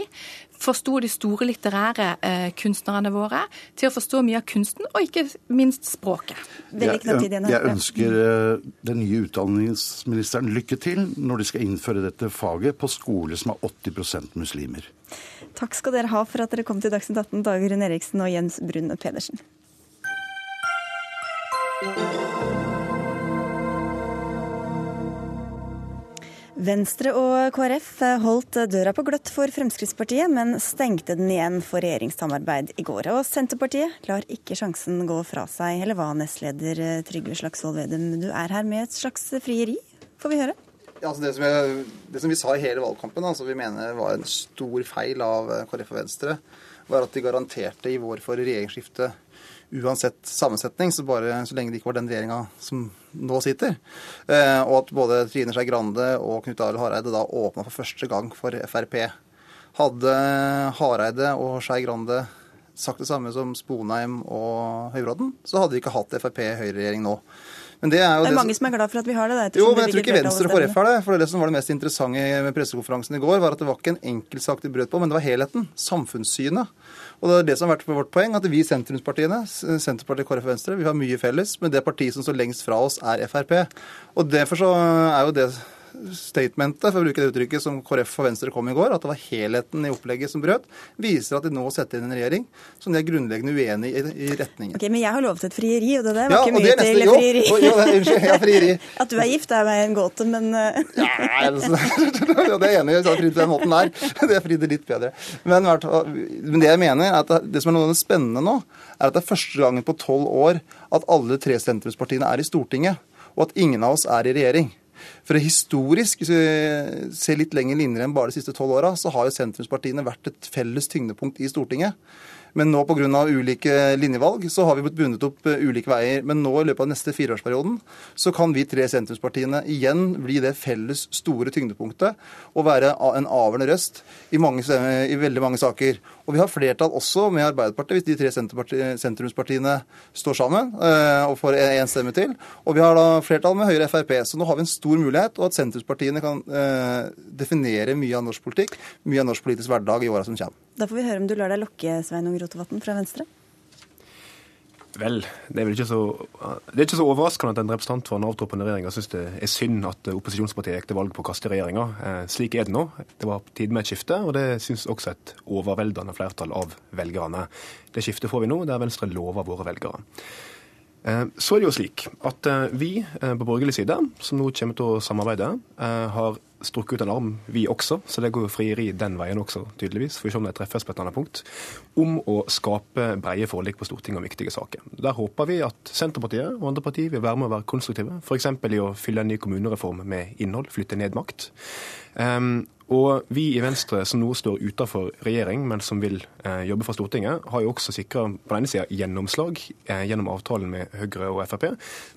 forsto de store litterære eh, kunstnerne våre, til å forstå mye av kunsten, og ikke minst språket. Jeg, jeg ønsker eh, den nye utdanningsministeren lykke til når de skal innføre dette faget på skole som er 80% muslimer. Takk skal dere ha for at dere kom til Dagsnytt 18, Dag Rune Eriksen og Jens Brun Pedersen. Venstre og KrF holdt døra på gløtt for Fremskrittspartiet, men stengte den igjen for regjeringssamarbeid i går. Og Senterpartiet lar ikke sjansen gå fra seg, eller hva, nestleder Trygve Slagsvold Vedum? Du er her med et slags frieri, får vi høre? Ja, altså det, som jeg, det, som vi sa i hele valgkampen, altså vi mener var en stor feil av KrF og Venstre, var at de garanterte i vår for regjeringsskifte uansett sammensetning, så, bare, så lenge det ikke var den regjeringa som nå sitter. Eh, og at både Trine Skei Grande og Knut Arild Hareide da åpna for første gang for Frp. Hadde Hareide og Skei Grande sagt det samme som Sponheim og Høybråten, så hadde vi ikke hatt Frp-høyreregjering nå. Men det er jo det er det mange som... som er glad for at vi har det. jo, men jeg tror ikke Venstre og KrF har det. For det som var det mest interessante med pressekonferansen i går, var at det var ikke en enkeltsak de brøt på, men det var helheten. Samfunnssynet. Og det er det som har vært vårt poeng, at vi sentrumspartiene, Senterpartiet, KrF og Venstre, vi har mye felles, men det partiet som står lengst fra oss, er Frp. Og derfor så er jo det statementet for å bruke det uttrykket, som KrF og Venstre kom i går, at det var helheten i opplegget som brøt, viser at de nå setter inn en regjering som de er grunnleggende uenig i, i retningen. Ok, Men jeg har lovet et frieri, og det der var ja, ikke mye neste, til jo, frieri. Jo, unnskyld, ja, frieri. At du er gift er meg en gåte, men eh. ja, det er jeg enig i. Frid på den måten der. Det fridde litt bedre. Men, men, det jeg mener, er at det som er noe av det spennende nå, er at det er første gangen på tolv år at alle tre sentrumspartiene er i Stortinget, og at ingen av oss er i regjering. For historisk, hvis vi ser litt lenger linjer enn bare de siste tolv åra, så har jo sentrumspartiene vært et felles tyngdepunkt i Stortinget. Men nå pga. ulike linjevalg så har vi blitt bundet opp eh, ulike veier. Men nå i løpet av neste fireårsperioden så kan vi tre sentrumspartiene igjen bli det felles store tyngdepunktet og være en avgjørende røst i, mange, i veldig mange saker. Og vi har flertall også med Arbeiderpartiet, hvis de tre sentrumspartiene står sammen eh, og får én stemme til. Og vi har da flertall med Høyre og Frp. Så nå har vi en stor mulighet, og at sentrumspartiene kan eh, definere mye av norsk politikk, mye av norsk politisk hverdag i åra som kommer. Da får vi høre om du lar deg lokke, Sveinung Rotevatn fra Venstre. Vel, det er vel ikke så, det er ikke så overraskende at en representant for den avtroppende regjeringa syns det er synd at opposisjonspartiet gikk til valg på å kaste regjeringa. Eh, slik er det nå. Det var på tide med et skifte, og det syns også et overveldende flertall av velgerne. Det skiftet får vi nå, der Venstre lover våre velgere. Eh, så er det jo slik at eh, vi på borgerlig side, som nå kommer til å samarbeide, har strukket ut en arm, vi også, så det går jo frieri den veien også, tydeligvis. Får vi se om det treffes på et annet punkt. Om å skape breie forlik på Stortinget om viktige saker. Der håper vi at Senterpartiet og andre partier vil være med å være konstruktive. F.eks. i å fylle en ny kommunereform med innhold, flytte ned makt. Um, og vi i Venstre, som nå står utenfor regjering, men som vil eh, jobbe for Stortinget, har jo også sikra på den ene sida gjennomslag eh, gjennom avtalen med Høyre og Frp,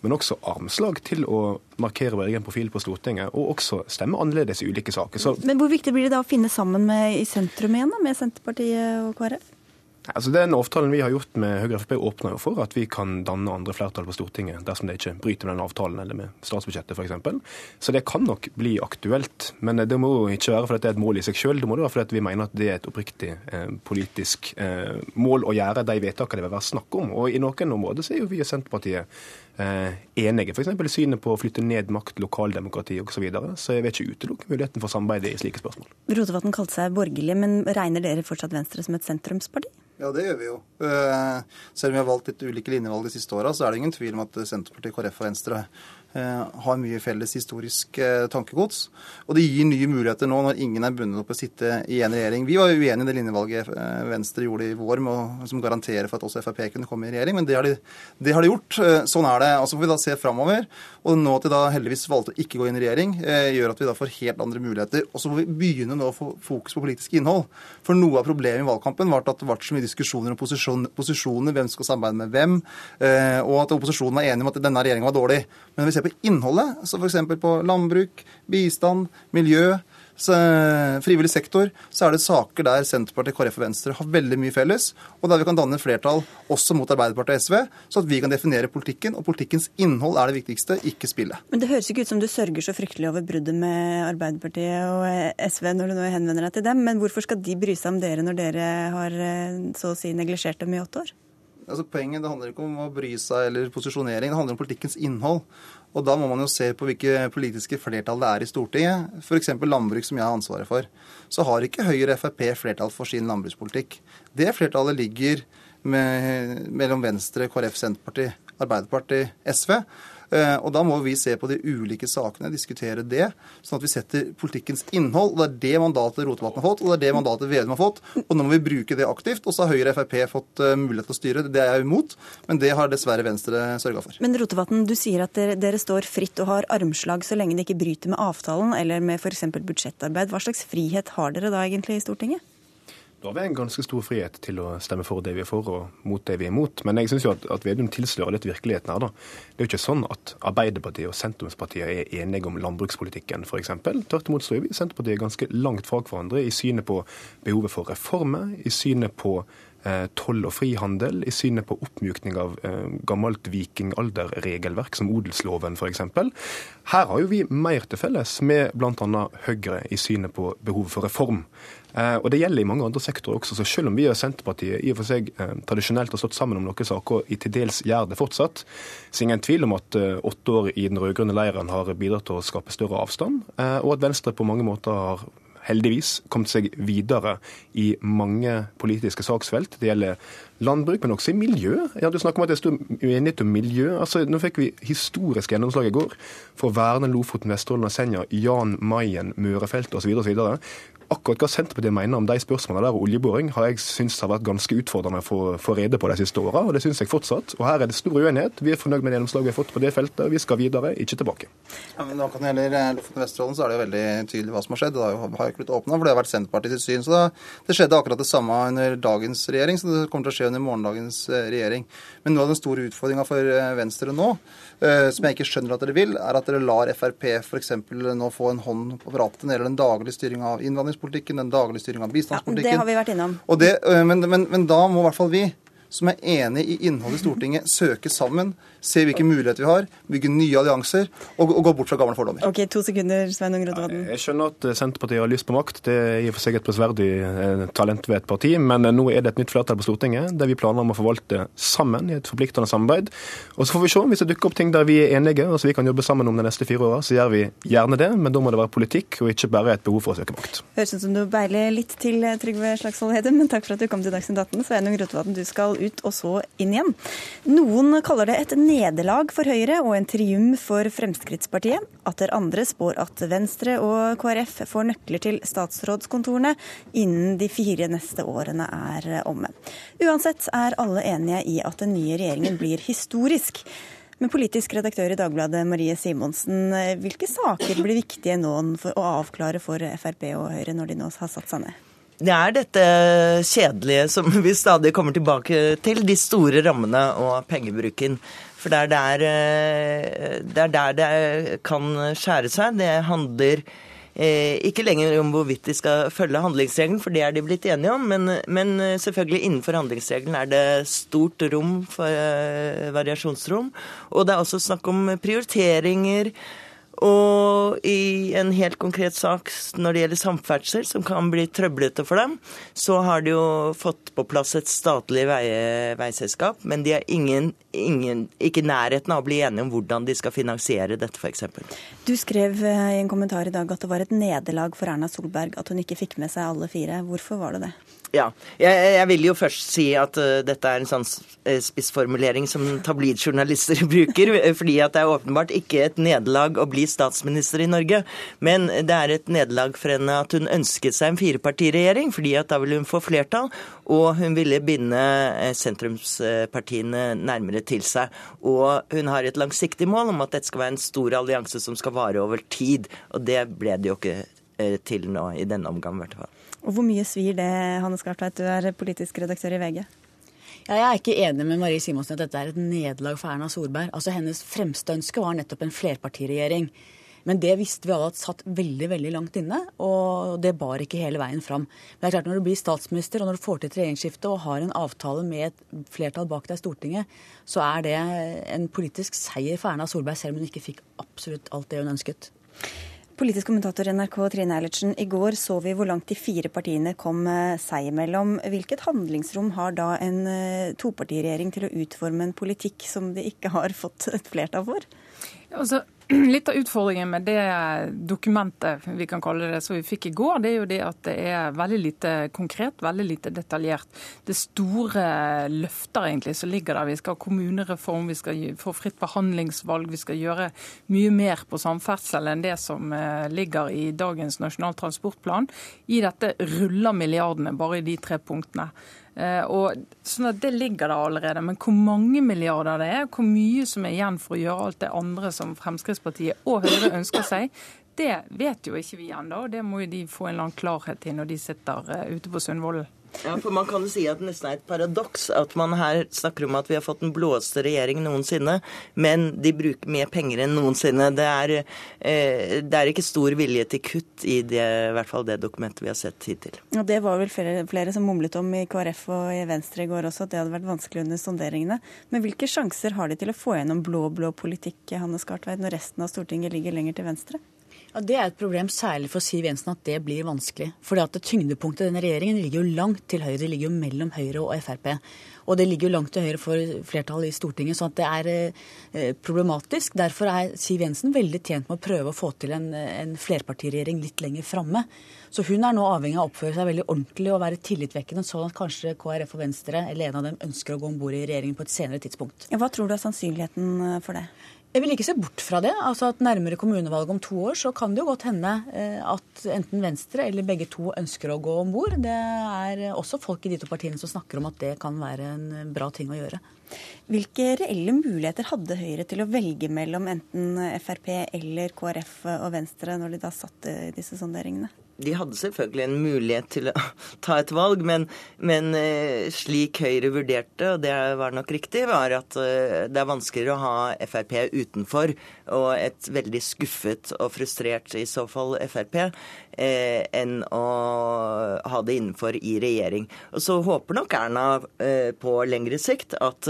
men også armslag til å markere vår egen profil på Stortinget, og også stemme annerledes i ulike saker. Så... Men hvor viktig blir det da å finne sammen med, i sentrum igjen, da, med Senterpartiet og KrF? Altså Den avtalen vi har gjort med Høyre og Frp, åpner jo for at vi kan danne andre flertall på Stortinget dersom det ikke bryter med den avtalen eller med statsbudsjettet f.eks. Så det kan nok bli aktuelt. Men det må jo ikke være fordi det er et mål i seg sjøl. Det må det være fordi vi mener at det er et oppriktig eh, politisk eh, mål å gjøre de vedtakene det vil være snakk om. Og i noen områder så er jo vi i Senterpartiet eh, enige. F.eks. i synet på å flytte ned makt, lokaldemokrati osv. Så, videre. så jeg vil ikke utelukke muligheten for samarbeid i slike spørsmål. Rotevatn kalte seg borgerlig, men regner dere fortsatt Venstre som et sentrumsparti? Ja, det gjør vi jo. Eh, selv om vi har valgt litt ulike linjevalg de siste åra, så er det ingen tvil om at Senterpartiet, KrF og Venstre har mye felles historisk eh, tankegods. Og det gir nye muligheter nå når ingen er bundet opp å sitte i en regjering. Vi var uenige i det linjevalget eh, Venstre gjorde i vår, med å som garanterer for at også Frp kunne komme i regjering, men det har, de, det har de gjort. Sånn er det. Og Så får vi da se framover. Og nå at de da heldigvis valgte å ikke gå inn i regjering, gjør at vi da får helt andre muligheter. Og så må vi begynne nå å få fokus på politisk innhold. For noe av problemet i valgkampen var at det ble så mye diskusjoner om posisjon, posisjoner, hvem skal samarbeide med hvem, og at opposisjonen var enig om at denne regjeringen var dårlig. Men når vi ser på innholdet, så f.eks. på landbruk, bistand, miljø, frivillig sektor, så er det saker der Senterpartiet, KrF og Venstre har veldig mye felles, og der vi kan danne flertall også mot Arbeiderpartiet og SV, så at vi kan definere politikken. Og politikkens innhold er det viktigste, ikke spillet. Men det høres ikke ut som du sørger så fryktelig over bruddet med Arbeiderpartiet og SV når du nå henvender deg til dem, men hvorfor skal de bry seg om dere når dere har eh, så å si neglisjert dem i åtte år? Altså Poenget det handler ikke om å bry seg eller posisjonering, det handler om politikkens innhold. Og da må man jo se på hvilke politiske flertall det er i Stortinget. F.eks. landbruk, som jeg har ansvaret for. Så har ikke Høyre og Frp flertall for sin landbrukspolitikk. Det flertallet ligger med, mellom Venstre, KrF, Senterpartiet, Arbeiderpartiet, SV. Eh, og Da må vi se på de ulike sakene, diskutere det, sånn at vi setter politikkens innhold. og Det er det mandatet Rotevatn har fått, og det er det mandatet Vedum har fått. Og nå må vi bruke det aktivt. Og så har Høyre og Frp fått eh, mulighet til å styre. Det er jeg imot, men det har dessverre Venstre sørga for. Men Rotevatn, du sier at dere, dere står fritt og har armslag så lenge det ikke bryter med avtalen eller med f.eks. budsjettarbeid. Hva slags frihet har dere da egentlig i Stortinget? Da har vi en ganske stor frihet til å stemme for det vi er for og mot det vi er imot. Men jeg syns at, at Vedum tilslører litt virkeligheten her, da. Det er jo ikke sånn at Arbeiderpartiet og sentrumspartier er enige om landbrukspolitikken, f.eks. Tvert imot står vi i Senterpartiet ganske langt fra hverandre i synet på behovet for reformer, i synet på eh, toll- og frihandel, i synet på oppmykning av eh, gammelt vikingalderregelverk, som odelsloven f.eks. Her har jo vi mer til felles med bl.a. Høyre i synet på behovet for reform. Eh, og Det gjelder i mange andre sektorer også. så Selv om vi og Senterpartiet i og for seg eh, tradisjonelt har stått sammen om noen saker, og i til dels gjør det fortsatt, så ingen tvil om at eh, åtte år i den rød-grønne leiren har bidratt til å skape større avstand, og at Venstre på mange måter har heldigvis kommet seg videre i mange politiske saksfelt. Det gjelder landbruk, men også i miljø. Ja, du snakker om at det er stor uenighet om miljø. Altså, nå fikk vi historisk gjennomslag i går for å verne Lofoten, Vesterålen og Senja, Jan Mayen, Mørefeltet osv. Akkurat hva Senterpartiet mener om de spørsmålene der og oljeboring, har jeg syntes har vært ganske utfordrende å få rede på de siste åra, og det syns jeg fortsatt. Og her er det stor uenighet. Vi er fornøyd med det gjennomslaget vi har fått på det feltet, og vi skal videre, ikke tilbake. Ja, men Når det gjelder eh, Lofoten og Vesterålen, så er det jo veldig tydelig hva som har skjedd. Det har jo ikke blitt åpna, for det har vært Senterpartiets syn. Så det skjedde akkurat det samme under dagens regjering så det kommer til å skje under morgendagens eh, regjering. Men noe av den store utfordringa for eh, Venstre nå, som jeg ikke skjønner at dere vil, er at dere lar Frp f.eks. nå få en hånd på rattet når det gjelder den daglige styringa av innvandringspolitikken den daglige styringa av bistandspolitikken. Ja, det har vi vært innom. Det, men, men, men da må i hvert fall vi som er enig i innholdet i Stortinget, søke sammen, se hvilke muligheter vi har, bygge nye allianser og, og gå bort fra gamle fordommer. Ok, to sekunder, Sveinung Rotevatn. Jeg skjønner at Senterpartiet har lyst på makt. Det er i og for seg et prisverdig eh, talent ved et parti. Men eh, nå er det et nytt flertall på Stortinget der vi planer om å forvalte sammen i et forpliktende samarbeid. Og så får vi se hvis det dukker opp ting der vi er enige og så vi kan jobbe sammen om de neste fire åra. Så gjør vi gjerne det, men da må det være politikk og ikke bare et behov for å søke makt. Høres ut som du beiler litt til eh, Trygve Slagsvold Hedum, men takk for at du kom til Dagsnytt 18. Sveinung Rotevatn, du skal ut og så inn igjen. Noen kaller det et nederlag for Høyre og en triumf for Fremskrittspartiet. Atter andre spår at Venstre og KrF får nøkler til statsrådskontorene innen de fire neste årene er omme. Uansett er alle enige i at den nye regjeringen blir historisk. Men politisk redaktør i Dagbladet Marie Simonsen, hvilke saker blir viktige nå for å avklare for Frp og Høyre når de nå har satt seg ned? Det er dette kjedelige som vi stadig kommer tilbake til, de store rammene og pengebruken. For det er der eh, det, er der det kan skjære seg. Det handler eh, ikke lenger om hvorvidt de skal følge handlingsregelen, for det er de blitt enige om, men, men selvfølgelig innenfor handlingsregelen er det stort rom for eh, variasjonsrom. Og det er også snakk om prioriteringer og i en helt konkret sak når det gjelder samferdsel, som kan bli trøblete for dem, så har de jo fått på plass et statlig vei, veiselskap, men de er ingen, ingen, ikke i nærheten av å bli enige om hvordan de skal finansiere dette, f.eks. Du skrev eh, i en kommentar i dag at det var et nederlag for Erna Solberg at hun ikke fikk med seg alle fire. Hvorfor var det det? Ja. Jeg, jeg, vil jo først si at uh, dette er en sånn eh, spissformulering som tabloidjournalister bruker. Fordi at det er åpenbart ikke et nederlag å bli statsminister i Norge. Men det er et nederlag for henne at hun ønsket seg en firepartiregjering, fordi at da ville hun få flertall. Og hun ville binde sentrumspartiene nærmere til seg. Og hun har et langsiktig mål om at dette skal være en stor allianse som skal vare over tid. Og det ble det jo ikke til nå, i denne omgang i hvert fall. Og Hvor mye svir det, Hanne Skartveit, du er politisk redaktør i VG? Ja, jeg er ikke enig med Marie Simonsen at dette er et nederlag for Erna Solberg. Altså Hennes fremste ønske var nettopp en flerpartiregjering. Men det visste vi alle at satt veldig veldig langt inne, og det bar ikke hele veien fram. Men det er klart Når du blir statsminister og når du får til et regjeringsskifte og har en avtale med et flertall bak deg i Stortinget, så er det en politisk seier for Erna Solberg, selv om hun ikke fikk absolutt alt det hun ønsket. Politisk kommentator NRK Trine Eilertsen, i går så vi hvor langt de fire partiene kom eh, seg imellom. Hvilket handlingsrom har da en eh, topartiregjering til å utforme en politikk som de ikke har fått et flertall for? Altså, Litt av utfordringen med det dokumentet vi kan kalle det, som vi fikk i går, det er jo det at det er veldig lite konkret, veldig lite detaljert. Det store løfter egentlig som ligger der. Vi skal ha kommunereform, vi skal få fritt behandlingsvalg, vi skal gjøre mye mer på samferdsel enn det som eh, ligger i dagens Nasjonal transportplan. I dette ruller milliardene bare i de tre punktene. Eh, og sånn at Det ligger der allerede. Men hvor mange milliarder det er, hvor mye som er igjen for å gjøre alt det andre som Fremskrittspartiet og Høyre ønsker seg, det vet jo ikke vi ennå. Det må jo de få en eller annen klarhet i når de sitter eh, ute på Sundvolden. Ja, for Man kan jo si at det nesten er et paradoks at man her snakker om at vi har fått den blåeste regjering noensinne, men de bruker mer penger enn noensinne. Det er, eh, det er ikke stor vilje til kutt i det, i hvert fall det dokumentet vi har sett hittil. Og Det var vel flere, flere som mumlet om i KrF og i Venstre i går også, at det hadde vært vanskelig under sonderingene. Men hvilke sjanser har de til å få gjennom blå-blå politikk Hanne Skartveit, når resten av Stortinget ligger lenger til venstre? Ja, Det er et problem særlig for Siv Jensen at det blir vanskelig. For tyngdepunktet i denne regjeringen ligger jo langt til høyre. Det ligger jo mellom Høyre og Frp. Og det ligger jo langt til høyre for flertallet i Stortinget, så det er eh, problematisk. Derfor er Siv Jensen veldig tjent med å prøve å få til en, en flerpartiregjering litt lenger framme. Så hun er nå avhengig av å oppføre seg veldig ordentlig og være tillitvekkende, sånn at kanskje KrF og Venstre eller en av dem ønsker å gå om bord i regjeringen på et senere tidspunkt. Hva tror du er sannsynligheten for det? Jeg vil ikke se bort fra det. altså at Nærmere kommunevalget om to år så kan det jo godt hende eh, at enten Venstre eller begge to ønsker å gå om bord. Det er også folk i de to partiene som snakker om at det kan være en bra ting å gjøre. Hvilke reelle muligheter hadde Høyre til å velge mellom enten Frp eller KrF og Venstre når de da satte disse sonderingene? De hadde selvfølgelig en mulighet til å ta et valg, men, men eh, slik Høyre vurderte, og det var nok riktig, var at eh, det er vanskeligere å ha Frp utenfor, og et veldig skuffet og frustrert i så fall Frp, eh, enn å ha det innenfor i regjering. Og så håper nok Erna på lengre sikt at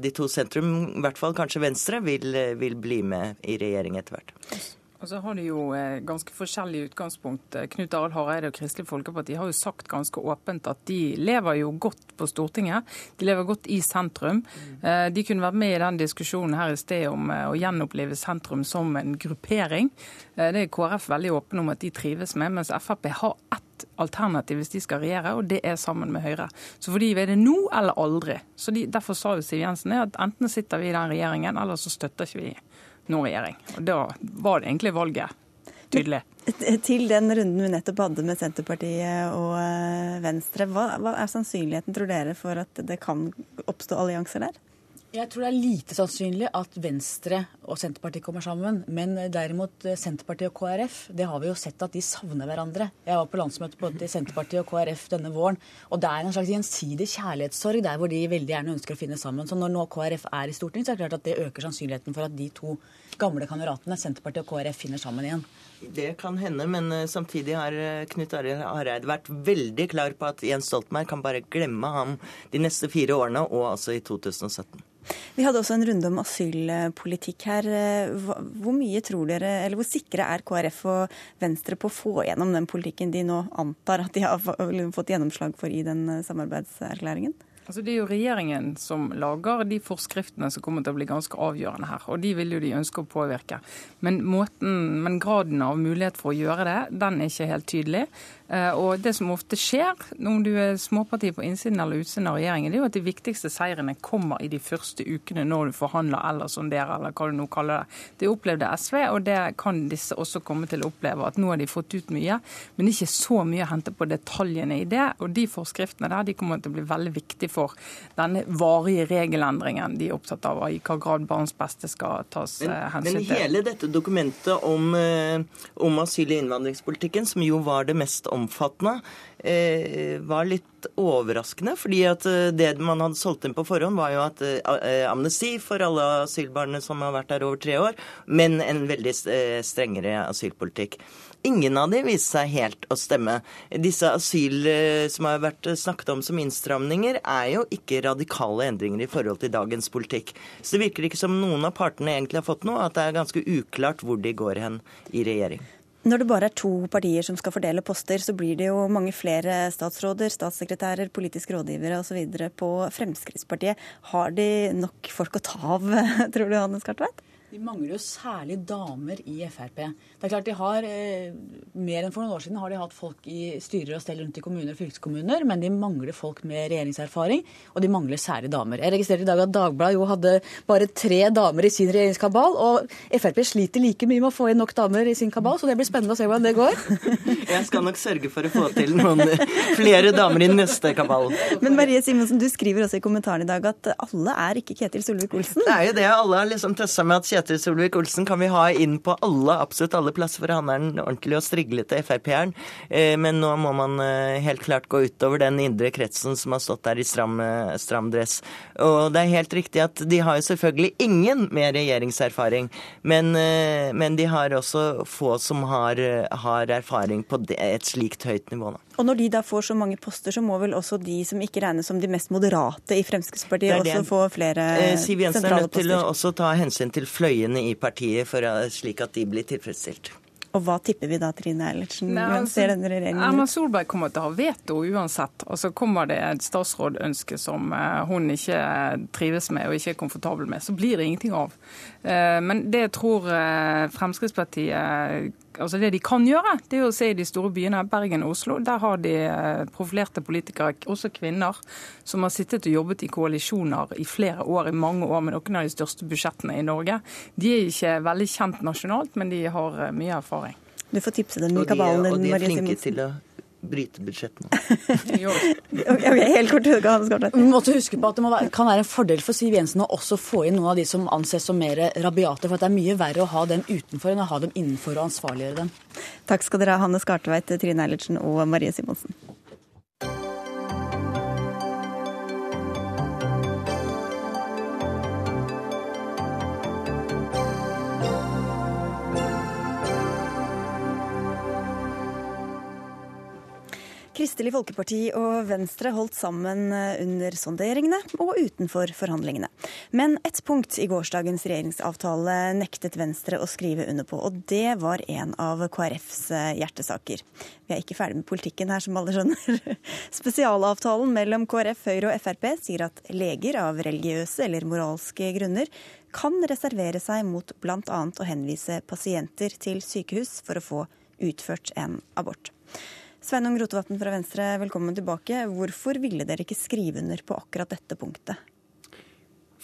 de to sentrum, i hvert fall kanskje Venstre, vil, vil bli med i regjering etter hvert. Og så har de jo eh, ganske forskjellig utgangspunkt. Eh, Knut Arild Hareide og Kristelig Folkeparti har jo sagt ganske åpent at de lever jo godt på Stortinget. De lever godt i sentrum. Eh, de kunne vært med i den diskusjonen her i sted om å gjenopplive sentrum som en gruppering. Det er KrF veldig åpne om at de trives med, mens Frp har ett alternativ hvis de skal regjere, og det er sammen med Høyre. Så for de er det nå eller aldri. Så de, Derfor sa jo Siv Jensen at enten sitter vi i den regjeringen, eller så støtter ikke vi nå regjering. Og Da var det egentlig valget tydelig. Til den runden vi nettopp hadde med Senterpartiet og eh, Venstre, hva, hva er sannsynligheten, tror dere, for at det kan oppstå allianser der? Jeg tror det er lite sannsynlig at Venstre og Senterpartiet kommer sammen. Men derimot eh, Senterpartiet og KrF, det har vi jo sett at de savner hverandre. Jeg var på landsmøte både til Senterpartiet og KrF denne våren. Og det er en slags gjensidig kjærlighetssorg der hvor de veldig gjerne ønsker å finne sammen. Så når nå KrF er i Stortinget, så er det klart at det øker sannsynligheten for at de to gamle kameratene, Senterpartiet og KrF, finner sammen igjen. Det kan hende, men eh, samtidig har eh, Knut Arild Hareide vært veldig klar på at Jens Stoltenberg kan bare glemme ham de neste fire årene, og altså i 2017. Vi hadde også en runde om asylpolitikk her. Hvor mye tror dere, eller hvor sikre er KrF og Venstre på å få gjennom den politikken de nå antar at de har fått gjennomslag for i den samarbeidserklæringen? Altså, det er jo regjeringen som lager de forskriftene som kommer til å bli ganske avgjørende her. Og de vil jo de ønske å påvirke. Men, måten, men graden av mulighet for å gjøre det, den er ikke helt tydelig. Eh, og det som ofte skjer om du er småparti på innsiden eller utsiden av regjeringen, det er jo at de viktigste seirene kommer i de første ukene når du forhandler eller sonderer, eller hva du nå kaller det. Det opplevde SV, og det kan disse også komme til å oppleve. At nå har de fått ut mye, men ikke så mye å hente på detaljene i det. Og de forskriftene der de kommer til å bli veldig viktige for denne varige regelendringen de er opptatt av, og i hva grad barns beste skal tas men, eh, hensyn til. Men hele dette dokumentet om, eh, om asyl- og innvandringspolitikken, som jo var det mest omfattende, eh, var litt overraskende. fordi at eh, det man hadde solgt inn på forhånd, var jo at eh, amnesti for alle asylbarna som har vært der over tre år, men en veldig strengere asylpolitikk. Ingen av de viste seg helt å stemme. Disse asyl som har vært snakket om som innstramninger, er jo ikke radikale endringer i forhold til dagens politikk. Så det virker ikke som noen av partene egentlig har fått noe, at det er ganske uklart hvor de går hen i regjering. Når det bare er to partier som skal fordele poster, så blir det jo mange flere statsråder, statssekretærer, politiske rådgivere osv. på Fremskrittspartiet. Har de nok folk å ta av, tror du, Hanne Skartveit? De mangler jo særlig damer i Frp. Det er klart de har, eh, Mer enn for noen år siden har de hatt folk i styrer og stell rundt i kommuner og fylkeskommuner, men de mangler folk med regjeringserfaring, og de mangler særlig damer. Jeg registrerer i dag at Dagbladet jo hadde bare tre damer i sin regjeringskabal, og Frp sliter like mye med å få inn nok damer i sin kabal, så det blir spennende å se hvordan det går. Jeg skal nok sørge for å få til noen flere damer i neste kabal. Men Marie Simonsen, du skriver også i kommentaren i dag at alle er ikke Ketil Solvik-Olsen. Det er jo det. Alle har liksom testa med at Kjetil Ketil Solvik-Olsen kan vi ha inn på alle, absolutt alle plasser, for han er den ordentlige og striglete Frp-eren. Eh, men nå må man eh, helt klart gå utover den indre kretsen som har stått der i stram, eh, stram dress. Og det er helt riktig at de har jo selvfølgelig ingen med regjeringserfaring, men, men de har også få som har, har erfaring på et slikt høyt nivå. nå. Og når de da får så mange poster, så må vel også de som ikke regnes som de mest moderate i Fremskrittspartiet, også få flere sentrale poster? Siv Jensen er nødt til å også ta hensyn til fløyene i partiet, for, slik at de blir tilfredsstilt. Og hva tipper vi da, Trine Eilertsen? Altså, ser denne regjeringen Erna Solberg kommer til å ha veto uansett. Og så kommer det et statsrådønske som eh, hun ikke trives med og ikke er komfortabel med. Så blir det ingenting av. Eh, men det jeg tror eh, Fremskrittspartiet altså Det de kan gjøre, det er å se i de store byene, Bergen og Oslo. Der har de eh, profilerte politikere, også kvinner, som har sittet og jobbet i koalisjoner i flere år, i mange år, med noen av de største budsjettene i Norge. De er ikke veldig kjent nasjonalt, men de har mye erfaring. Du får tipse dem i kabalen din, Marie Simonsen. Og de er flinke til å bryte budsjettene. okay, helt kort, Vi må også huske på at det være, kan være en fordel for Siv Jensen å også få inn noen av de som anses som mer rabiate. For det er mye verre å ha dem utenfor enn å ha dem innenfor og ansvarliggjøre dem. Takk skal dere ha, Hanne Skartveit, Trine Eilertsen og Marie Simonsen. Kristelig Folkeparti og Venstre holdt sammen eh, under sonderingene og utenfor forhandlingene. Men ett punkt i gårsdagens regjeringsavtale nektet Venstre å skrive under på, og det var en av KrFs eh, hjertesaker. Vi er ikke ferdig med politikken her, som alle skjønner. Spesialavtalen mellom KrF, Høyre og Frp sier at leger av religiøse eller moralske grunner kan reservere seg mot bl.a. å henvise pasienter til sykehus for å få utført en abort. Sveinung Rotevatn fra Venstre, velkommen tilbake. Hvorfor ville dere ikke skrive under på akkurat dette punktet?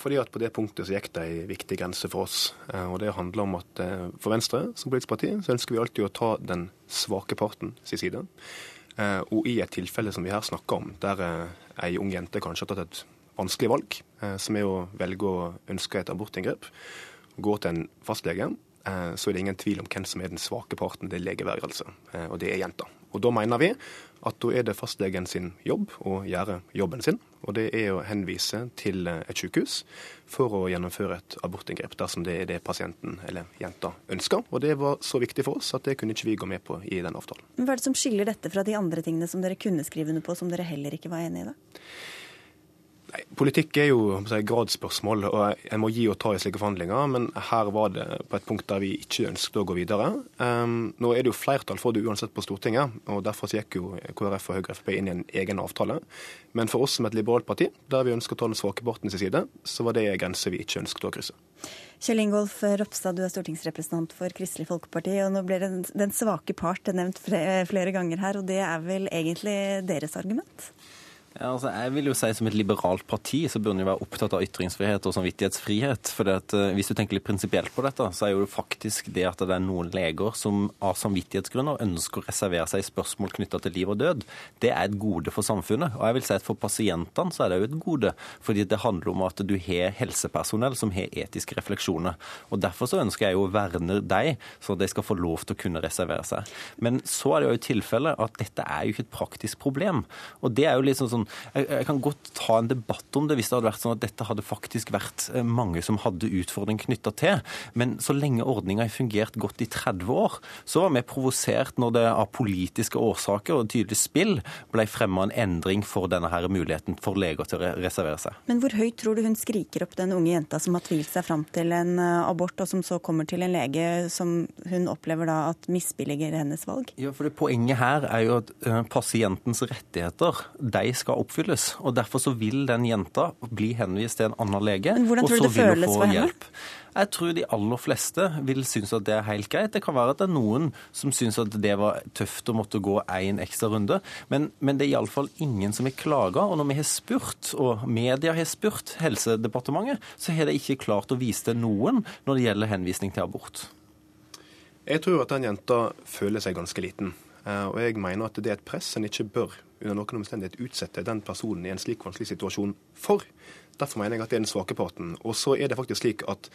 Fordi at På det punktet så gikk det ei viktig grense for oss. Eh, og Det handler om at eh, for Venstre som politisk parti så ønsker vi alltid å ta den svake parten sin side. Eh, og i et tilfelle som vi her snakker om, der ei ung jente kanskje har tatt et vanskelig valg, som er å velge å ønske et abortinngrep, gå til en fastlege, så er det ingen tvil om hvem som er den svake parten. Det er legevergelse, og det er jenta. Og Da mener vi at da er det fastlegen sin jobb å gjøre jobben sin. Og det er å henvise til et sykehus for å gjennomføre et abortinngrep dersom det er det pasienten eller jenta ønsker. Og det var så viktig for oss at det kunne ikke vi gå med på i den avtalen. Men Hva er det som skiller dette fra de andre tingene som dere kunne skrive under på, som dere heller ikke var enig i da? Nei, Politikk er jo si, gradsspørsmål, og en må gi og ta i slike forhandlinger. Men her var det på et punkt der vi ikke ønsket å gå videre. Um, nå er det jo flertall for det uansett på Stortinget, og derfor gikk jo KrF og Høyre Frp inn i en egen avtale. Men for oss som et liberalt parti, der vi ønsker å ta den svake partens side, så var det en grense vi ikke ønsket å krysse. Kjell Ingolf Ropstad, du er stortingsrepresentant for Kristelig Folkeparti. og Nå blir den, den svake part nevnt flere ganger her, og det er vel egentlig deres argument? Ja, altså jeg vil jo si Som et liberalt parti så burde en være opptatt av ytringsfrihet og samvittighetsfrihet. For at, uh, Hvis du tenker litt prinsipielt på dette, så er jo det faktisk det at det er noen leger som av samvittighetsgrunner ønsker å reservere seg i spørsmål knytta til liv og død, det er et gode for samfunnet. Og jeg vil si at For pasientene så er det jo et gode, fordi det handler om at du har helsepersonell som har etiske refleksjoner. Og Derfor så ønsker jeg jo å verne dem, så de skal få lov til å kunne reservere seg. Men så er det jo tilfellet tilfelle at dette er jo ikke et praktisk problem. Og det er jo litt sånn sånn jeg, jeg, kan godt ta en debatt om det hvis det hadde vært sånn at dette hadde faktisk vært eh, mange som hadde utfordring knytta til. Men så lenge ordninga har fungert godt i 30 år, så var vi provosert når det av politiske årsaker og tydelig spill ble fremma en endring for denne her muligheten for leger til å reservere seg. Men hvor høyt tror du hun skriker opp den unge jenta som har tvilt seg fram til en eh, abort, og som så kommer til en lege som hun opplever da at misbilliger hennes valg? Ja, for det Poenget her er jo at eh, pasientens rettigheter de skal oppfylles. og Derfor så vil den jenta bli henvist til en annen lege. Men Hvordan tror du det føles for henne? Hjelp. Jeg tror de aller fleste vil synes at det er helt greit. Det kan være at det er noen som synes at det var tøft å måtte gå én ekstra runde, men, men det er iallfall ingen som har klaga. Og når vi har spurt, og media har spurt Helsedepartementet, så har de ikke klart å vise til noen når det gjelder henvisning til abort. Jeg tror at den jenta føler seg ganske liten. Eh, og jeg mener at det er et press en ikke bør under noen omstendighet utsette den personen i en slik vanskelig situasjon for. Derfor mener jeg at det er den svake parten. Og så er det faktisk slik at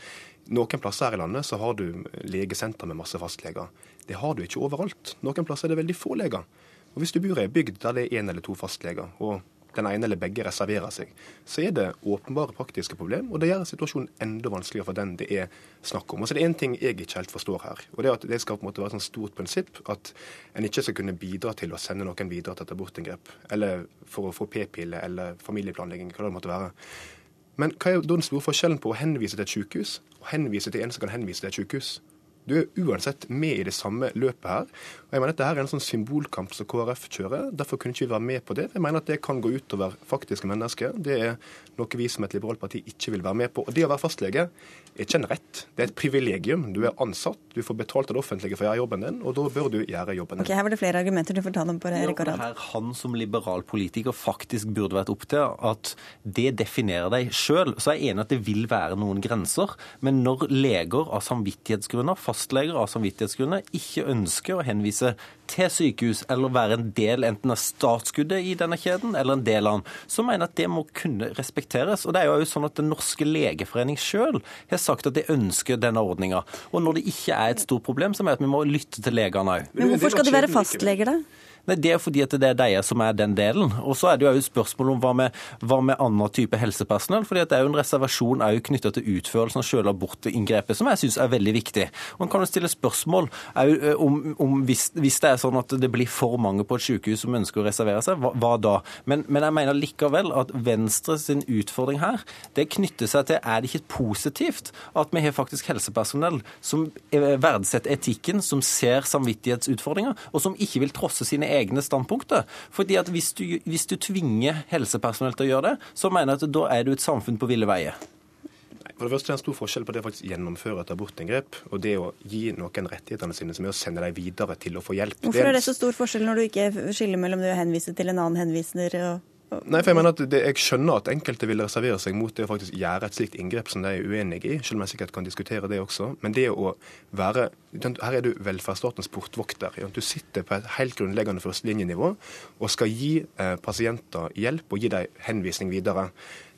noen plasser her i landet så har du legesenter med masse fastleger. Det har du ikke overalt. Noen plasser er det veldig få leger. Og Hvis du bor i ei bygd der det er én eller to fastleger, og den ene eller begge reserverer seg, så er det åpenbare praktiske problem, og det gjør situasjonen enda vanskeligere for den det er snakk om. Og så er det én ting jeg ikke helt forstår her, og det er at det skal på en måte være et stort prinsipp at en ikke skal kunne bidra til å sende noen videre til et abortinngrep, eller for å få p-pille eller familieplanlegging, hva det måtte være. Men hva er den store forskjellen på å henvise til et sykehus og henvise til en som kan henvise til et sykehus? Du er uansett med i det samme løpet her. Og jeg mener at Dette er en sånn symbolkamp som KrF kjører. Derfor kunne ikke vi være med på det. Jeg mener at det kan gå utover faktiske mennesker. Det er noe vi som et liberalt parti ikke vil være med på. Og Det å være fastlege er ikke en rett, det er et privilegium. Du er ansatt, du får betalt av det offentlige for å gjøre jobben din, og da bør du gjøre jobben din. Ok, Her var det flere argumenter, du får ta dem på Erik Arad. Ja, her han som liberal politiker faktisk burde vært opp til at det definerer deg sjøl. Så er jeg enig at det vil være noen grenser, men når leger av samvittighetsgrunner, fastleger av samvittighetsgrunner, ikke ønsker å henvise til sykehus eller være en del enten av startskuddet i denne kjeden eller en del av den, så mener jeg at det må kunne respekteres. Og det er jo sånn at Den norske legeforening sjøl har sagt at de ønsker denne ordninga. Og når det ikke er et stort problem, så mener jeg at vi må lytte til legene òg. Men hvorfor skal de være fastleger, da? Nei, Det er fordi at det er de som er den delen. Og så er det jo spørsmål om hva med, hva med annen type helsepersonell. fordi det er jo en reservasjon knytta til utførelsen av selve abortinngrepet, som jeg syns er veldig viktig. Man kan jo stille spørsmål om, om hvis, hvis, det er sånn at det blir for mange på et sykehus som ønsker å reservere seg, hva, hva da? Men, men, jeg mener likevel at Venstre sin utfordring her, det knytter seg til er det ikke positivt at vi har faktisk helsepersonell som verdsetter etikken, som ser samvittighetsutfordringer, og som ikke vil trosse sine egne standpunkter. Fordi at hvis du, hvis du tvinger helsepersonell til å gjøre det, så mener jeg at da er du et samfunn på ville veier. For det første er det en stor forskjell på det å faktisk gjennomføre et abortinngrep og det å gi noen rettighetene sine som er å sende dem videre til å få hjelp. Hvorfor er det så stor forskjell når du ikke skiller mellom det å henvise til en annen henviser og Nei, for Jeg mener at det, jeg skjønner at enkelte vil reservere seg mot det å faktisk gjøre et slikt inngrep som de er uenig i, selv om jeg sikkert kan diskutere det også. Men det å være Her er du velferdsstatens portvokter. Du sitter på et helt grunnleggende førstelinjenivå og skal gi eh, pasienter hjelp og gi dem henvisning videre.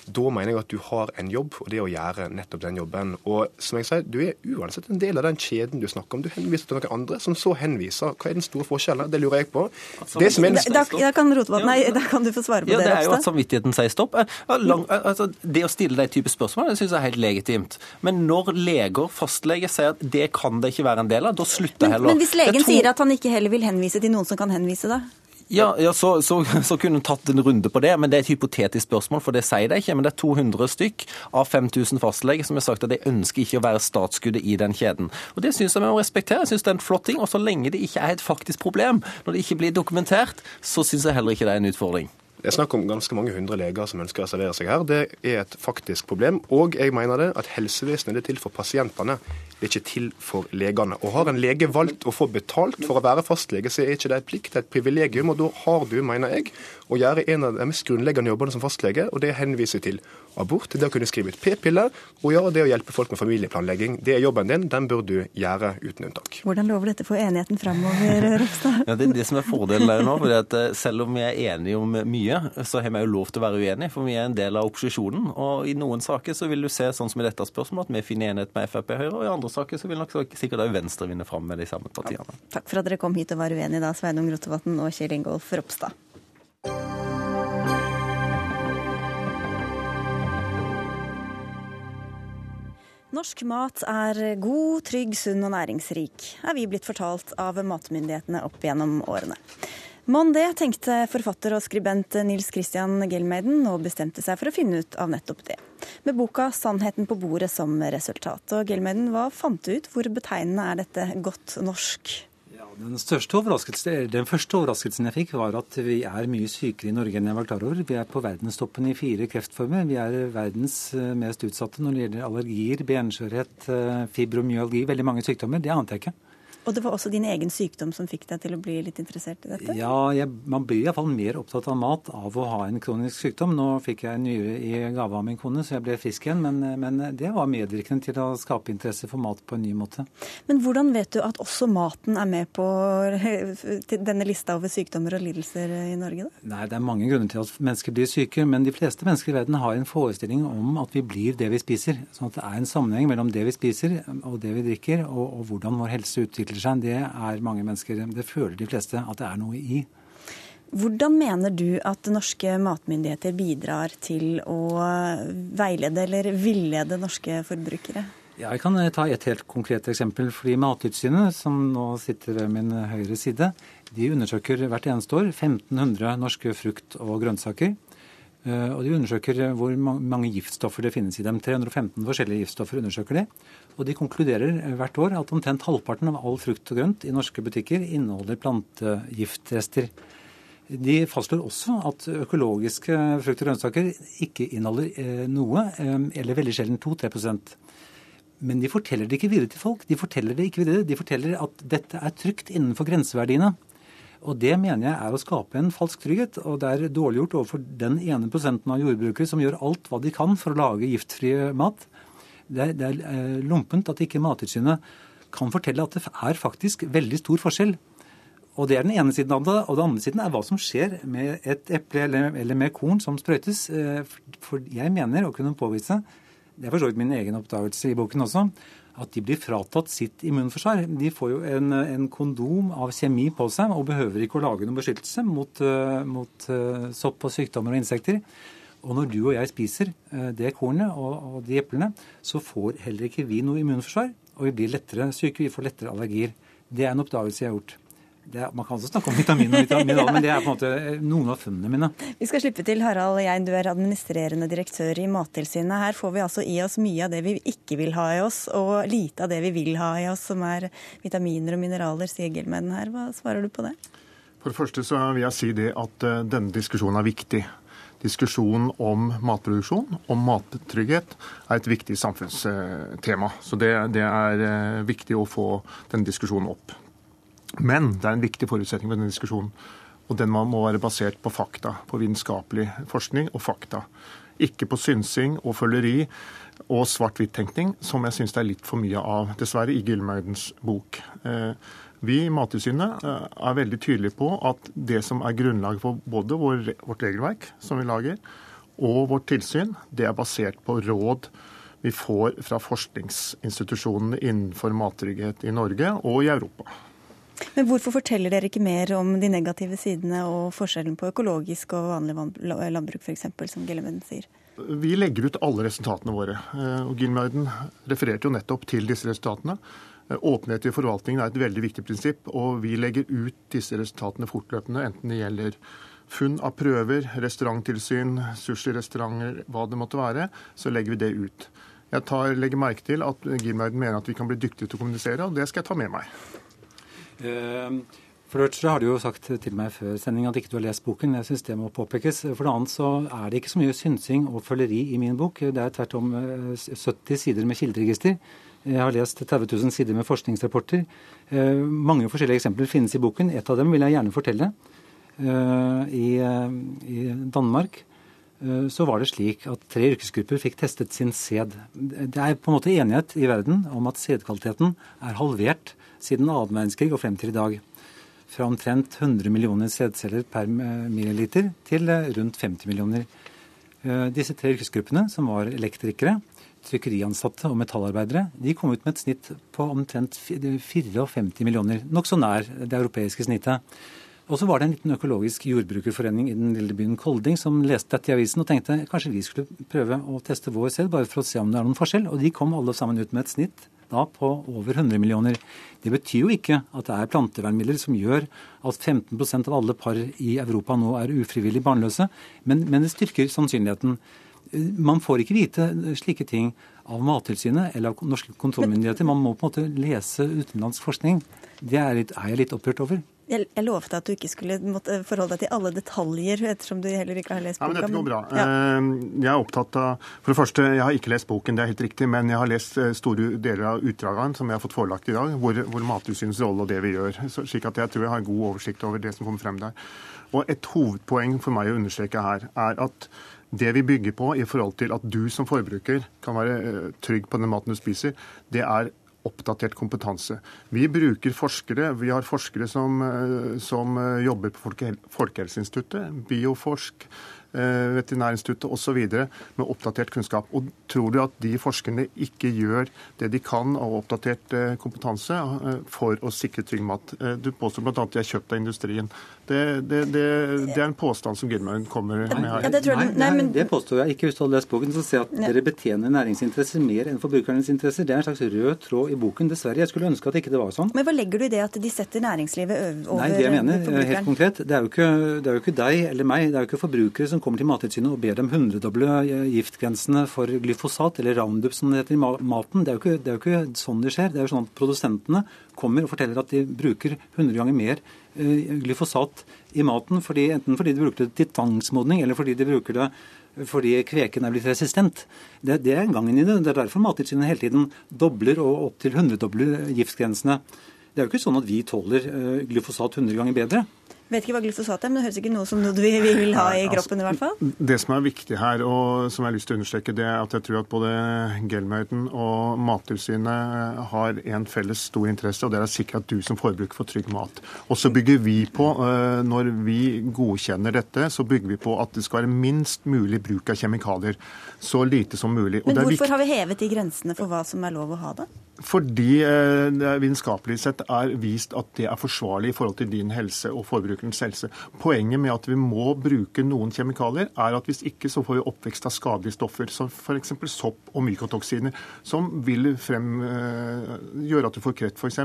Da mener jeg at du har en jobb, og det å gjøre nettopp den jobben. Og som jeg sier, du er uansett en del av den kjeden du snakker om. Du henviser til noen andre, som så henviser. Hva er den store forskjellen? Det lurer jeg på. Altså, det som er da, da, kan Rotevatn, nei, da kan du få svare på ja, det. Det er jo at samvittigheten sier stopp. Lang, altså, det å stille de type spørsmål det synes jeg er helt legitimt. Men når leger, fastleger, sier at det kan det ikke være en del av, da slutter jeg heller. Men hvis legen to... sier at han ikke heller vil henvise til noen som kan henvise, da? Ja, ja så, så, så, kunne hun tatt en runde på det, men det er et hypotetisk spørsmål, for det sier det ikke. Men det er 200 stykk av 5000 fastleger som har sagt at de ønsker ikke å være startskuddet i den kjeden. Og Det syns jeg vi må respektere. Jeg synes det er en flott ting. Og så lenge det ikke er et faktisk problem, når det ikke blir dokumentert, så syns jeg heller ikke det er en utfordring. Det er snakk om ganske mange hundre leger som ønsker å reservere seg her. Det er et faktisk problem. Og jeg mener det at helsevesenet er til for pasientene, det er ikke til for legene. Og har en lege valgt å få betalt for å være fastlege, så er ikke det et plikt, det er et privilegium. Og da har du, mener jeg, å gjøre en av de mest grunnleggende jobbene som fastlege, og det henviser til abort, det å kunne skrive ut p-piller, og ja, det å hjelpe folk med familieplanlegging. Det er jobben din, den bør du gjøre uten unntak. Hvordan lover dette for enigheten framover, Ropstad? Ja, det er det som er fordelen der nå. for at eh, Selv om vi er enige om mye, så har vi jo lov til å være uenige, for vi er en del av opposisjonen. Og i noen saker så vil du se, sånn som i dette spørsmålet, at vi finner enighet med Frp og Høyre, og i andre saker så vil nok sikkert òg Venstre vinne fram med de samme partiene. Ja. Takk for at dere kom hit og var uenige da, Sveinung Rotevatn og Kjell Ingolf Ropstad. Norsk mat er god, trygg, sunn og næringsrik, er vi blitt fortalt av matmyndighetene opp gjennom årene. Mon det, tenkte forfatter og skribent Nils Christian Gelmeiden, og bestemte seg for å finne ut av nettopp det. Med boka 'Sannheten på bordet' som resultat. Og Gelmeiden, hva fant du ut? Hvor betegnende er dette godt norsk? Den, den første overraskelsen jeg fikk, var at vi er mye sykere i Norge enn jeg var klar over. Vi er på verdenstoppen i fire kreftformer. Vi er verdens eh, mest utsatte når det gjelder allergier, benskjørhet, eh, fibromyalgi, veldig mange sykdommer. Det ante jeg ikke. Og det var også din egen sykdom som fikk deg til å bli litt interessert i dette? Ja, jeg, man blir iallfall mer opptatt av mat av å ha en kronisk sykdom. Nå fikk jeg nyre i gave av min kone, så jeg ble frisk igjen. Men, men det var medvirkende til å skape interesse for mat på en ny måte. Men hvordan vet du at også maten er med på denne lista over sykdommer og lidelser i Norge? Da? Nei, Det er mange grunner til at mennesker blir syke, men de fleste mennesker i verden har en forestilling om at vi blir det vi spiser. Sånn at det er en sammenheng mellom det vi spiser og det vi drikker, og, og hvordan vår helse utvikler seg, det er mange mennesker Det føler de fleste at det er noe i. Hvordan mener du at norske matmyndigheter bidrar til å veilede eller villede norske forbrukere? Ja, jeg kan ta et helt konkret eksempel. fordi Mattilsynet, som nå sitter ved min høyre side, de undersøker hvert eneste år 1500 norske frukt- og grønnsaker. Eh, og de undersøker hvor mange giftstoffer det finnes i dem. 315 forskjellige giftstoffer undersøker de. Og de konkluderer hvert år at omtrent halvparten av all frukt og grønt i norske butikker inneholder plantegiftrester. De fastslår også at økologiske frukt og grønnsaker ikke inneholder eh, noe, eh, eller veldig sjelden 2-3 Men de forteller det ikke videre til folk. De forteller det ikke videre. De forteller at dette er trygt innenfor grenseverdiene. Og Det mener jeg er å skape en falsk trygghet. Og det er dårlig gjort overfor den ene prosenten av jordbrukere som gjør alt hva de kan for å lage giftfri mat. Det er, det er eh, lompent at ikke Mattilsynet kan fortelle at det er faktisk veldig stor forskjell. Og Det er den ene siden av det. Og den andre siden er hva som skjer med et eple eller, eller med korn som sprøytes. Eh, for jeg mener å kunne påvise, det er for så vidt min egen oppdagelse i boken også, at de blir fratatt sitt immunforsvar. De får jo en, en, kondom av kjemi på seg og behøver ikke å lage noen beskyttelse mot, uh, mot uh, sopp og sykdommer og insekter. Og når du og jeg spiser uh, det kornet og, og, de eplene, så får heller ikke vi noe immunforsvar. Og vi blir lettere syke, vi får lettere allergier. Det er en oppdagelse jeg har gjort. Er, man kan også snakke om vitamin og vitamin, men det er på en måte eh, noen av funnene mine. Vi skal slippe til Harald Jein, du er administrerende direktør i Mattilsynet. Her får vi altså i oss mye av det vi ikke vil ha i oss, og lite av det vi vil ha i oss, som er vitaminer og mineraler, sier Gilmeden her. Hva svarer du på det? For det første så vil jeg si det at uh, denne diskusjonen er viktig. Diskusjonen om matproduksjon, om mattrygghet, er et viktig samfunnstema. Så det, det er uh, viktig å få denne diskusjonen opp. Men det er en viktig forutsetning for denne diskusjonen. Og den må være basert på fakta, på vitenskapelig forskning og fakta. Ikke på synsing og føleri og svart-hvitt-tenkning, som jeg syns det er litt for mye av, dessverre, i Gylmeidens bok. Eh, vi i Mattilsynet eh, er veldig tydelige på at det som er grunnlaget for både vårt regelverk som vi lager, og vårt tilsyn, det er basert på råd vi får fra forskningsinstitusjonene innenfor mattrygghet i Norge og i Europa. Men hvorfor forteller dere ikke mer om de negative sidene og forskjellen på økologisk og vanlig landbruk, f.eks., som Gellemøden sier? Vi legger ut alle resultatene våre. og Gilmarden refererte jo nettopp til disse resultatene. Åpenhet i forvaltningen er et veldig viktig prinsipp, og vi legger ut disse resultatene fortløpende, enten det gjelder funn av prøver, restauranttilsyn, sushirestauranter, hva det måtte være, så legger vi det ut. Jeg tar, legger merke til at Gilmarden mener at vi kan bli dyktige til å kommunisere, og det skal jeg ta med meg. Uh, for det første har du jo sagt til meg før sending at ikke du har lest boken. Jeg syns det må påpekes. For det annet så er det ikke så mye synsing og føleri i min bok. Det er tvert om 70 eh, sider med kilderegister. Jeg har lest 30 000 sider med forskningsrapporter. Eh, mange forskjellige eksempler finnes i boken. Et av dem vil jeg gjerne fortelle. Eh, I, i Danmark så var det slik at tre yrkesgrupper fikk testet sin sæd. Det er på en måte enighet i verden om at sædkvaliteten er halvert siden annen verdenskrig og frem til i dag fra omtrent 100 millioner sædceller per milliliter til eh, rundt 50 millioner. Eh, disse tre yrkesgruppene, som var elektrikere, trykkeriansatte og metallarbeidere, de kom ut med et snitt på omtrent 54 millioner, nokså nær det europeiske snittet. Og så var det en liten økologisk jordbrukerforening i den lille byen Kolding som leste dette i avisen og tenkte kanskje vi skulle prøve å teste vår selv, bare for å se om det er noen forskjell. Og de kom alle sammen ut med et snitt da på over 100 millioner. Det betyr jo ikke at det er plantevernmidler som gjør at 15% av alle par i Europa nå er ufrivillig barnløse, men, men det styrker sannsynligheten. Man får ikke vite slike ting av Mattilsynet eller av norske kontrollmyndigheter. Man må på en måte lese utenlandsk forskning. Det er, litt, er jeg litt opprørt over. Jeg, jeg lovte at du ikke skulle forholde deg til alle detaljer, ettersom du heller ikke har lest boka. Ja, men dette går bra. Ja. Eh, jeg er opptatt av For det første, jeg har ikke lest boken, det er helt riktig, men jeg har lest eh, store deler av utdragene som jeg har fått forelagt i dag, hvor, hvor Mattilsynets rolle og det vi gjør. slik at jeg tror jeg har god oversikt over det som kommer frem der. Og et hovedpoeng for meg å understreke her er at det vi bygger på i forhold til at du som forbruker kan være eh, trygg på den maten du spiser, det er oppdatert kompetanse. Vi bruker forskere. Vi har forskere som, eh, som eh, jobber på Folkehelseinstituttet, Bioforsk, Eh, Veterinærinstituttet osv. med oppdatert kunnskap. Og Tror du at de forskerne ikke gjør det de kan av oppdatert kompetanse for å sikre trygg mat? Du påstår bl.a. at de er kjøpt av industrien. Det, det, det, det er en påstand som Gilmar kommer med her. Ja, det, nei, nei, men... det påstår jeg ikke. Hvis du hadde lest boken, så ser jeg at dere betjener næringsinteresser mer enn forbrukernes interesser. Det er en slags rød tråd i boken. Dessverre. Jeg skulle ønske at ikke det var sånn. Men hva legger du i det at de setter næringslivet over Nei, det jeg mener, helt konkret, det er, jo ikke, det er jo ikke deg eller meg, det er jo ikke forbrukere som kommer til Mattilsynet og ber dem hundredoble giftgrensene for glyfosat, eller Roundup som det heter i maten. Det er, ikke, det er, jo ikke, sånn det skjer. Det er jo sånn at Produsentene kommer og forteller at de bruker 100 ganger mer eh, glyfosat i maten, fordi, enten fordi de bruker det til tvangsmodning, eller fordi de bruker det fordi kveken er blitt resistent. Det, det er gangen i det. Det er derfor Mattilsynet hele tiden dobler og opptil hundredobler giftgrensene. Det er jo ikke sånn at vi tåler eh, glyfosat 100 ganger bedre. Vet ikke hva glyfosat er, men det høres ikke noe som noe vi vil ha i kroppen i hvert fall. Altså, det som er viktig her, og som jeg har lyst til å understreke, det er at jeg tror at både Gelmøyden og Mattilsynet har en felles stor interesse, og det er å sikre at du som forbruker får trygg mat. Og så bygger vi på, eh, når vi godkjenner dette, så bygger vi på at det skal være minst mulig bruk av kjemikalier. Så lite som mulig. Men hvorfor har vi hevet de grensene for hva som er lov å ha det? Fordi eh, det vitenskapelig sett er vist at det er forsvarlig i forhold til din helse og forbrukerens helse. Poenget med at vi må bruke noen kjemikalier, er at hvis ikke så får vi oppvekst av skadelige stoffer, som f.eks. sopp og mykotoksiner, som vil frem, eh, gjøre at du får kreft f.eks.,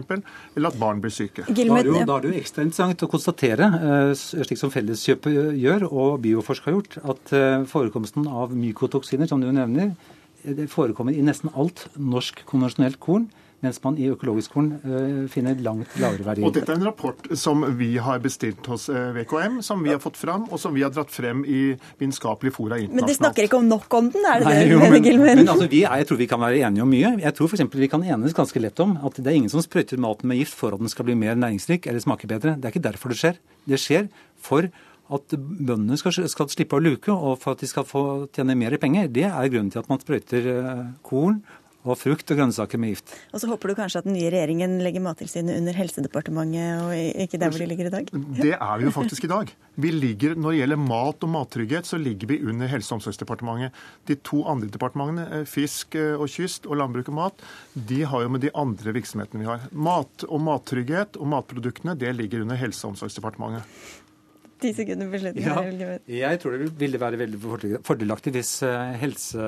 eller at barn blir syke. Da er, jo, da er det jo ekstra interessant å konstatere, eh, slik som Felleskjøpet gjør og Bioforsk har gjort, at forekomsten av mykotoksiner, som du nevner, det forekommer i nesten alt norsk konvensjonelt korn, mens man i økologisk korn uh, finner langt lavere verdier. Og Dette er en rapport som vi har bestilt hos uh, eh, VKM, som vi har fått fram, og som vi har dratt frem i vitenskapelige fora internasjonalt. Men de snakker ikke om nok om den, er det Nei, det? Jo, men, men altså, vi, jeg tror vi kan være enige om mye. Jeg tror f.eks. vi kan enes ganske lett om at det er ingen som sprøyter maten med gift for at den skal bli mer næringsrik eller smake bedre. Det er ikke derfor det skjer. Det skjer for at bøndene skal, skal, slippe å luke, og for at de skal få tjene mer penger. Det er grunnen til at man sprøyter eh, korn og frukt og grønnsaker med gift. Og så håper du kanskje at den nye regjeringen legger Mattilsynet under Helsedepartementet og ikke der hvor de ligger i dag? Det er vi jo faktisk i dag. Vi ligger, Når det gjelder mat og mattrygghet, så ligger vi under Helse- og omsorgsdepartementet. De to andre departementene, eh, fisk eh, og kyst og landbruk og mat, de har jo med de andre virksomhetene vi har. Mat og mattrygghet og matproduktene, det ligger under Helse- og omsorgsdepartementet. Ti sekunder på slutten. Ja, her, jeg tror det ville være veldig fordelaktig hvis eh, Helse-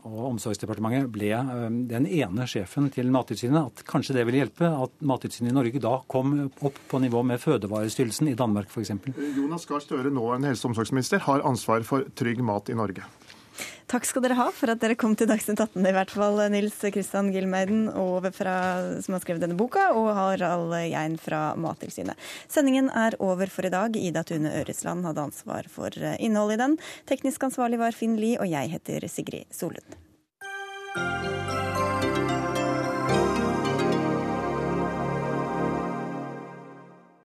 og omsorgsdepartementet ble eh, den ene sjefen til Mattilsynet. At kanskje det ville hjelpe at Mattilsynet i Norge da kom opp på nivå med Fødevarestyrelsen i Danmark f.eks. Jonas Gahr Støre, nå en helse- og omsorgsminister, har ansvar for trygg mat i Norge. Takk skal dere ha for at dere kom til Dagsnytt 18, i hvert fall Nils Kristian Gilmeiden som har skrevet denne boka, og Harald Jein fra Mattilsynet. Sendingen er over for i dag. Ida Tune Øresland hadde ansvar for innholdet i den. Teknisk ansvarlig var Finn Lie, og jeg heter Sigrid Solund.